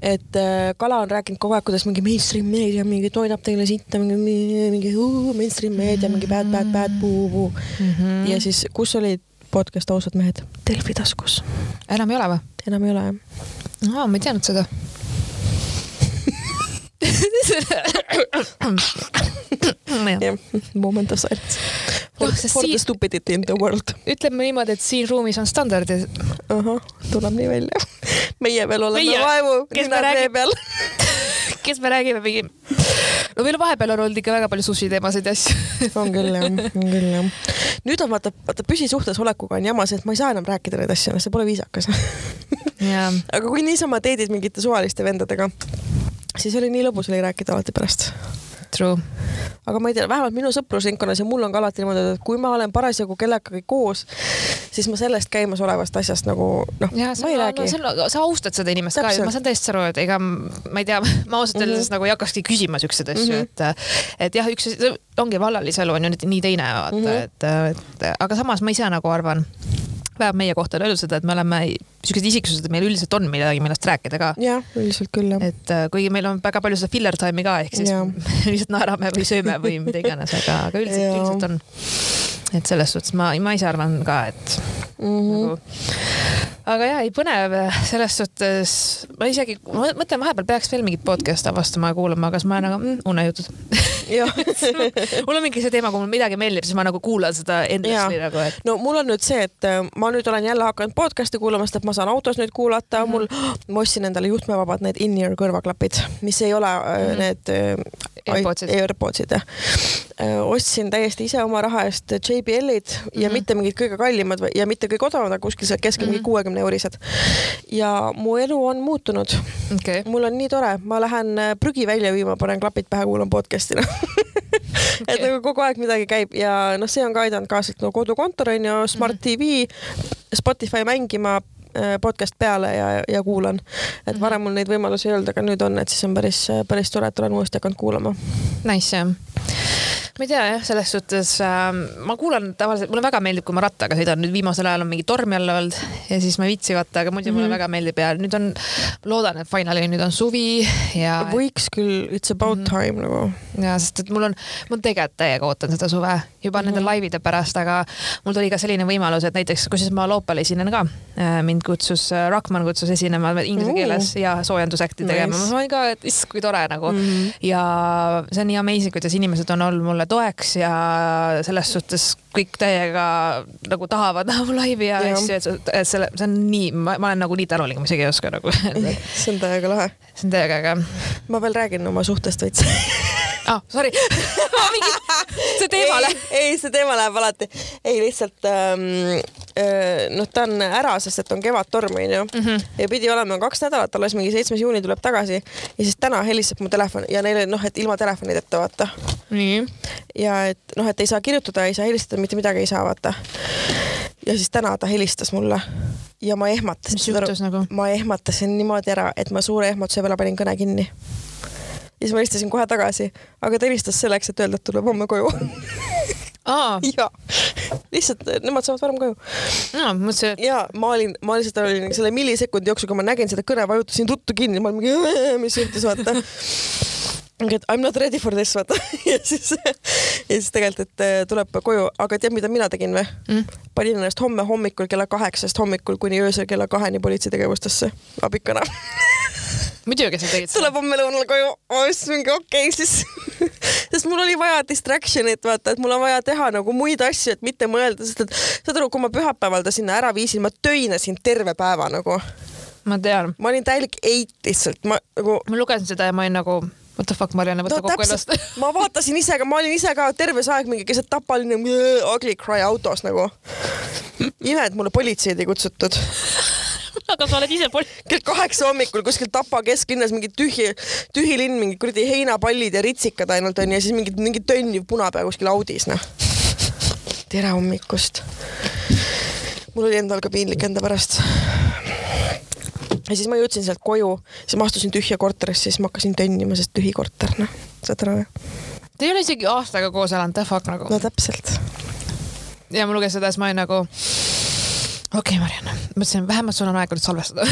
et äh, Kala on rääkinud kogu aeg, kuidas mingi mainstream meedia mingi toidab teile sitta, mingi, mingi uh, mainstream meedia, mingi bad, bad, bad, puu-puu mm. -hmm. ja siis, kus oli podcast Ausad mehed? Delfi taskus.
enam ei ole või?
enam ei ole jah.
aa, ma ei teadnud seda
jah, moment of silence. For, no, for the stupidity in the world.
ütleme niimoodi, et siin ruumis on standardid.
ahah, tuleb nii välja. meie veel oleme meie, vaevu, ninad vee peal <laughs>
kes me räägime mingi, no meil vahepeal on olnud ikka väga palju sushi teemasid ja asju <laughs>
on küll jah, on küll jah. nüüd on vaata, vaata püsisuhtes olekuga on jama see, et ma ei saa enam rääkida neid asju, see pole viisakas <laughs> aga kui niisama teedid mingite suvaliste vendadega siis oli nii lõbus oli rääkida alati pärast.
True.
aga ma ei tea, vähemalt minu sõprusringkonnas ja mul on ka alati niimoodi, et kui ma olen parasjagu kellegagi koos, siis ma sellest käimasolevast asjast nagu noh, ma ei räägi.
No, sa austad seda inimest Täpselt. ka, ma saan täiesti aru, et ega ma ei tea, <laughs> ma ausalt öeldes mm -hmm. nagu ei hakkakski küsima siukseid asju mm, -hmm. et, et jah, üks ongi vallalise elu on ju nii teine, vaata mm, -hmm. et, et aga samas ma ise nagu arvan vähemalt meie kohta on öeldud seda, et me oleme siuksed isiksused, et meil üldiselt on midagi, millest rääkida ka.
jah, üldiselt küll jah.
et äh, kuigi meil on väga palju seda filler time'i ka, ehk siis <laughs> lihtsalt naerame või sööme või mida iganes, aga, aga üldiselt, üldiselt on. Et selles suhtes ma, ma ise arvan ka, et mm -hmm. nagu aga ja ei põnev selles suhtes, ma isegi mõtlen, vahepeal peaks veel mingit podcast'i avastama ja kuulama, aga siis ma nagu mm, unejutud <laughs> mul on mingi see teema, kui mulle midagi meeldib, siis ma nagu kuulan seda endlessly nagu, et.
no mul on nüüd see, et äh, ma nüüd olen jälle hakanud podcast'i kuulama, sest et ma saan autos nüüd kuulata mm, -hmm. mul, <gasps> ma ostsin endale juhtmevabad need in-ear kõrvaklapid, mis ei ole mm -hmm. need äh,
AirPodsid,
AirPodsid jah. ostsin täiesti ise oma raha eest JBL-id mm -hmm. ja mhm. mitte mingid kõige kallimad ja mitte kõige odavamad, kuskil seal keskel mingi mhm. kuuekümne kolmekümne eurised. ja mu elu on muutunud
okay..
mul on nii tore, ma lähen äh, prügi välja viima, panen klapid pähe, kuulan podcast'i okay. <laughs> et nagu kogu aeg midagi käib ja noh, see on ka aidanud kaasa, et no kodukontor on ju, Smart mm -hmm. TV, Spotify mängima äh, podcast peale ja, ja kuulan. et mhm. varem mul neid võimalusi ei olnud, aga nüüd on, et siis on päris, päris tore, et olen uuesti hakanud kuulama.
Nice jah ma ei tea jah, selles suhtes äh, ma kuulan tavaliselt, mulle väga meeldib, kui ma rattaga sõidan, nüüd viimasel ajal on mingi torm jälle olnud ja siis ma ei viitsi vaata, aga muidu mm -hmm. mulle mhm. väga meeldib ja nüüd on, loodan, et finally nüüd on suvi ja.
võiks küll, it's about mm -hmm. time nagu.
ja sest, et mul on, ma tegelikult täiega ootan seda suve juba mm -hmm. nende laivide pärast, aga mul tuli ka selline võimalus, et näiteks, kusjuures ma Loopal esinen ka, äh, mind kutsus, äh, Rockman kutsus esinema inglise keeles ja soojendusakti nice. tegema, ma olin ka, et issand, kui tore nagu mm -hmm. ja see on nii amazing, kuidas inimesed on olnud mulle toeks ja selles suhtes kõik täiega nagu tahavad <laughs> näha mu laivi ja asju, et, et selle, see on nii, ma olen nagu nii tänulik, ma isegi ei oska nagu
see on täiega lahe.
see on täiega äge.
ma veel räägin oma suhtest veits <laughs>
ah, sorry <laughs> see teema läheb.
ei, see teema läheb alati. ei, lihtsalt ähm, äh, noh, ta on ära, sest et on kevadtorm onju mm -hmm. ja pidi olema kaks nädalat, alles mingi seitsmes juuni tuleb tagasi ja siis täna helistab mu telefon ja neile noh, et ilma telefonideta vaata.
nii.
ja et noh, et ei saa kirjutada, ei saa helistada, mitte midagi ei saa vaata. ja siis täna ta helistas mulle ja ma ehmatasin.
mis juhtus nagu?
ma ehmatasin niimoodi ära, et ma suure ehmatuse peale panin kõne kinni ja siis ma helistasin kohe tagasi, aga ta helistas selleks, et öelda, et tuleb homme koju <laughs> ja, lihtsalt nemad saavad varem koju.
no mõtlesin, et.
ja ma olin, ma lihtsalt olin selle millisekundi jooksul, kui ma nägin seda kõne, vajutasin ruttu kinni, ma olin mingi, mis juhtus, vaata et I m not ready for this vaata <laughs> ja siis ja siis tegelikult, et äh, tuleb koju, aga tead, mida mina tegin või mm.? panin ennast homme hommikul kella kaheksast hommikul kuni öösel kella kaheni politseitegevustesse abikana <laughs>
muidugi sa tegid
seda. tuleb homme lõunal koju, siis mingi okei okay, siis <laughs> sest mul oli vaja distraction'it vaata, et mul on vaja teha nagu muid asju, et mitte mõelda, sest et saad aru, kui ma pühapäeval ta sinna ära viisin, ma töinasin terve päeva nagu.
ma tean.
ma olin täielik eit lihtsalt, ma nagu.
ma lugesin seda ja ma olin nagu What the fuck, Marianne, võta no, kokku ennast <laughs>
ma vaatasin ise ka, ma olin ise ka terve see aeg mingi keset Tapa olin nagu ugly cry autos nagu. ime, et mulle politseid ei kutsutud
aga sa oled ise pol-.
kell kaheksa hommikul kuskil Tapa kesklinnas mingi tühi, tühi linn, mingi kuradi heinapallid ja ritsikad ainult onju ja siis mingi, mingi tönniv punapea kuskil Audis noh. tere hommikust. mul oli endal ka piinlik enda pärast ja siis ma jõudsin sealt koju, siis ma astusin tühja korterisse, siis ma hakkasin tönnima, sest tühi korter, noh, saad aru?
Te ei ole isegi aastaga koos elanud, the fuck nagu.
no täpselt.
ja ma lugesin seda, siis ma olin nagu okei okay,, Marianne, mõtlesin, vähemalt sul on aega nüüd salvestada. <laughs>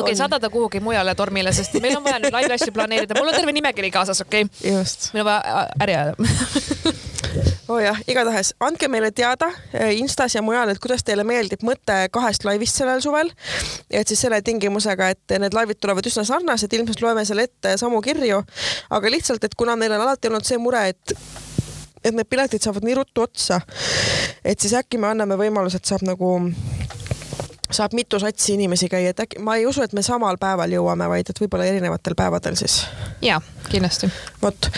okei saada ta kuhugi mujale tormile, sest meil on vaja nüüd live asju planeerida, mul on terve nimekiri kaasas, okei okay?. meil on vaja äri ajada
oo <laughs> oh jah, igatahes andke meile teada eh, Instas ja mujal, et kuidas teile meeldib mõte kahest laivist sellel suvel. et siis selle tingimusega, et need laivid tulevad üsna sarnased, ilmselt loeme selle ette samu kirju, aga lihtsalt, et kuna meil on alati olnud see mure, et et need piletid saavad nii ruttu otsa, et siis äkki me anname võimaluse, et saab nagu saab mitu satsi inimesi käia, et äkki, ma ei usu, et me samal päeval jõuame, vaid et võib-olla erinevatel päevadel siis.
ja, kindlasti.
vot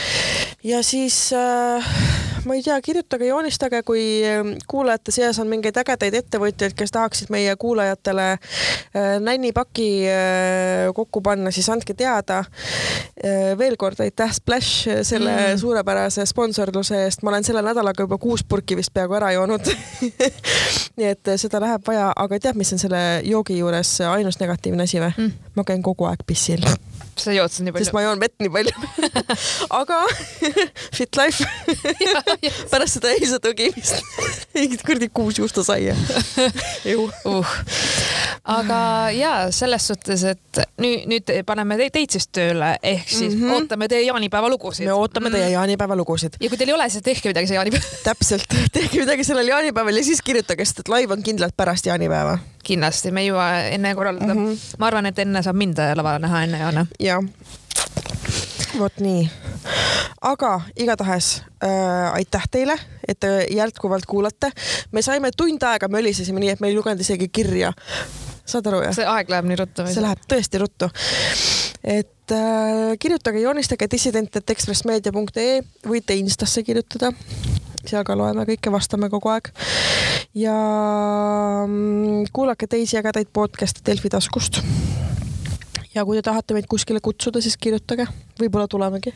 ja siis äh, ma ei tea, kirjutage, joonistage, kui ähm, kuulajate seas on mingeid ägedaid ettevõtjaid, kes tahaksid meie kuulajatele äh, nännipaki äh, kokku panna, siis andke teada äh,. veel kord aitäh Splash selle mm. suurepärase sponsorluse eest, ma olen selle nädalaga juba kuus purki vist peaaegu ära joonud <laughs> nii et seda läheb vaja, aga tead, mis on selle joogi juures ainus negatiivne asi või mm.? ma käin kogu aeg pissil
sa jood seda nii palju?
sest ma joon vett nii palju <laughs> aga <laughs> fit life <laughs> pärast seda eilset õgimist <laughs> mingit kuradi kuus juustosaia
uh. aga ja selles suhtes, et nüüd, nüüd paneme te, teid siis tööle, ehk siis mm -hmm. ootame teie jaanipäeva lugusid.
me ootame teie mhm. jaanipäeva lugusid.
ja kui teil ei ole, siis tehke midagi see jaanipäev
täpselt, tehke midagi sellel jaanipäeval ja siis kirjutage, sest et live on kindlalt pärast jaanipäeva
kindlasti, me ei jõua enne korraldada mm. -hmm. ma arvan, et enne saab mind lavale näha enne Joana.
jah. Vot nii. aga igatahes äh, aitäh teile, et te jätkuvalt kuulate. me saime tund aega mölisesime nii, et me ei lugenud isegi kirja. saad aru jah?
see aeg läheb nii ruttu.
see läheb tõesti ruttu et äh, kirjutage, joonistage dissident.ekspressmeedia.ee, võite Instasse kirjutada seal ka loeme kõike, vastame kogu aeg. ja mm, kuulake teisi ägedaid podcast'e Delfi taskust. Ja kui te tahate meid kuskile kutsuda, siis kirjutage, võib-olla tulemegi.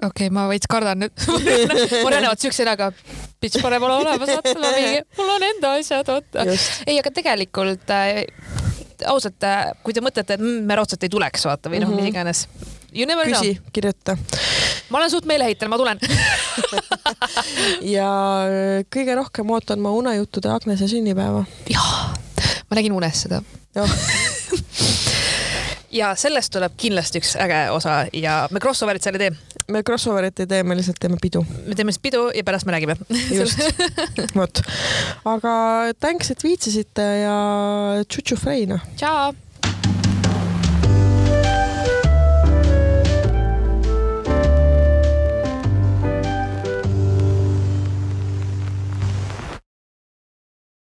Okei okay,, ma veits kardan nüüd. <laughs> Olen ainult siukse näoga, bitch, pane mulle olemas, vaata, ma mingi, mul on enda asjad, vaata. ei, aga tegelikult äh, ausalt, äh, kui te mõtlete, et mm, me raudselt ei tuleks, vaata, või noh mm -hmm., mis iganes.
küsi, kirjuta.
Ma olen suht meeleheitel, ma tulen. <laughs>
Ja äh, kõige rohkem ootan ma unejuttude Agnese sünnipäeva.
jaa, ma nägin unes seda <laughs> ja sellest tuleb kindlasti üks äge osa ja me crossover'it seal ei tee.
me crossover'it ei tee, me lihtsalt teeme pidu.
me teeme siis pidu ja pärast me räägime.
just, <laughs> vot. aga thanks, et viitsisite ja tšutšu Freina.
tšau.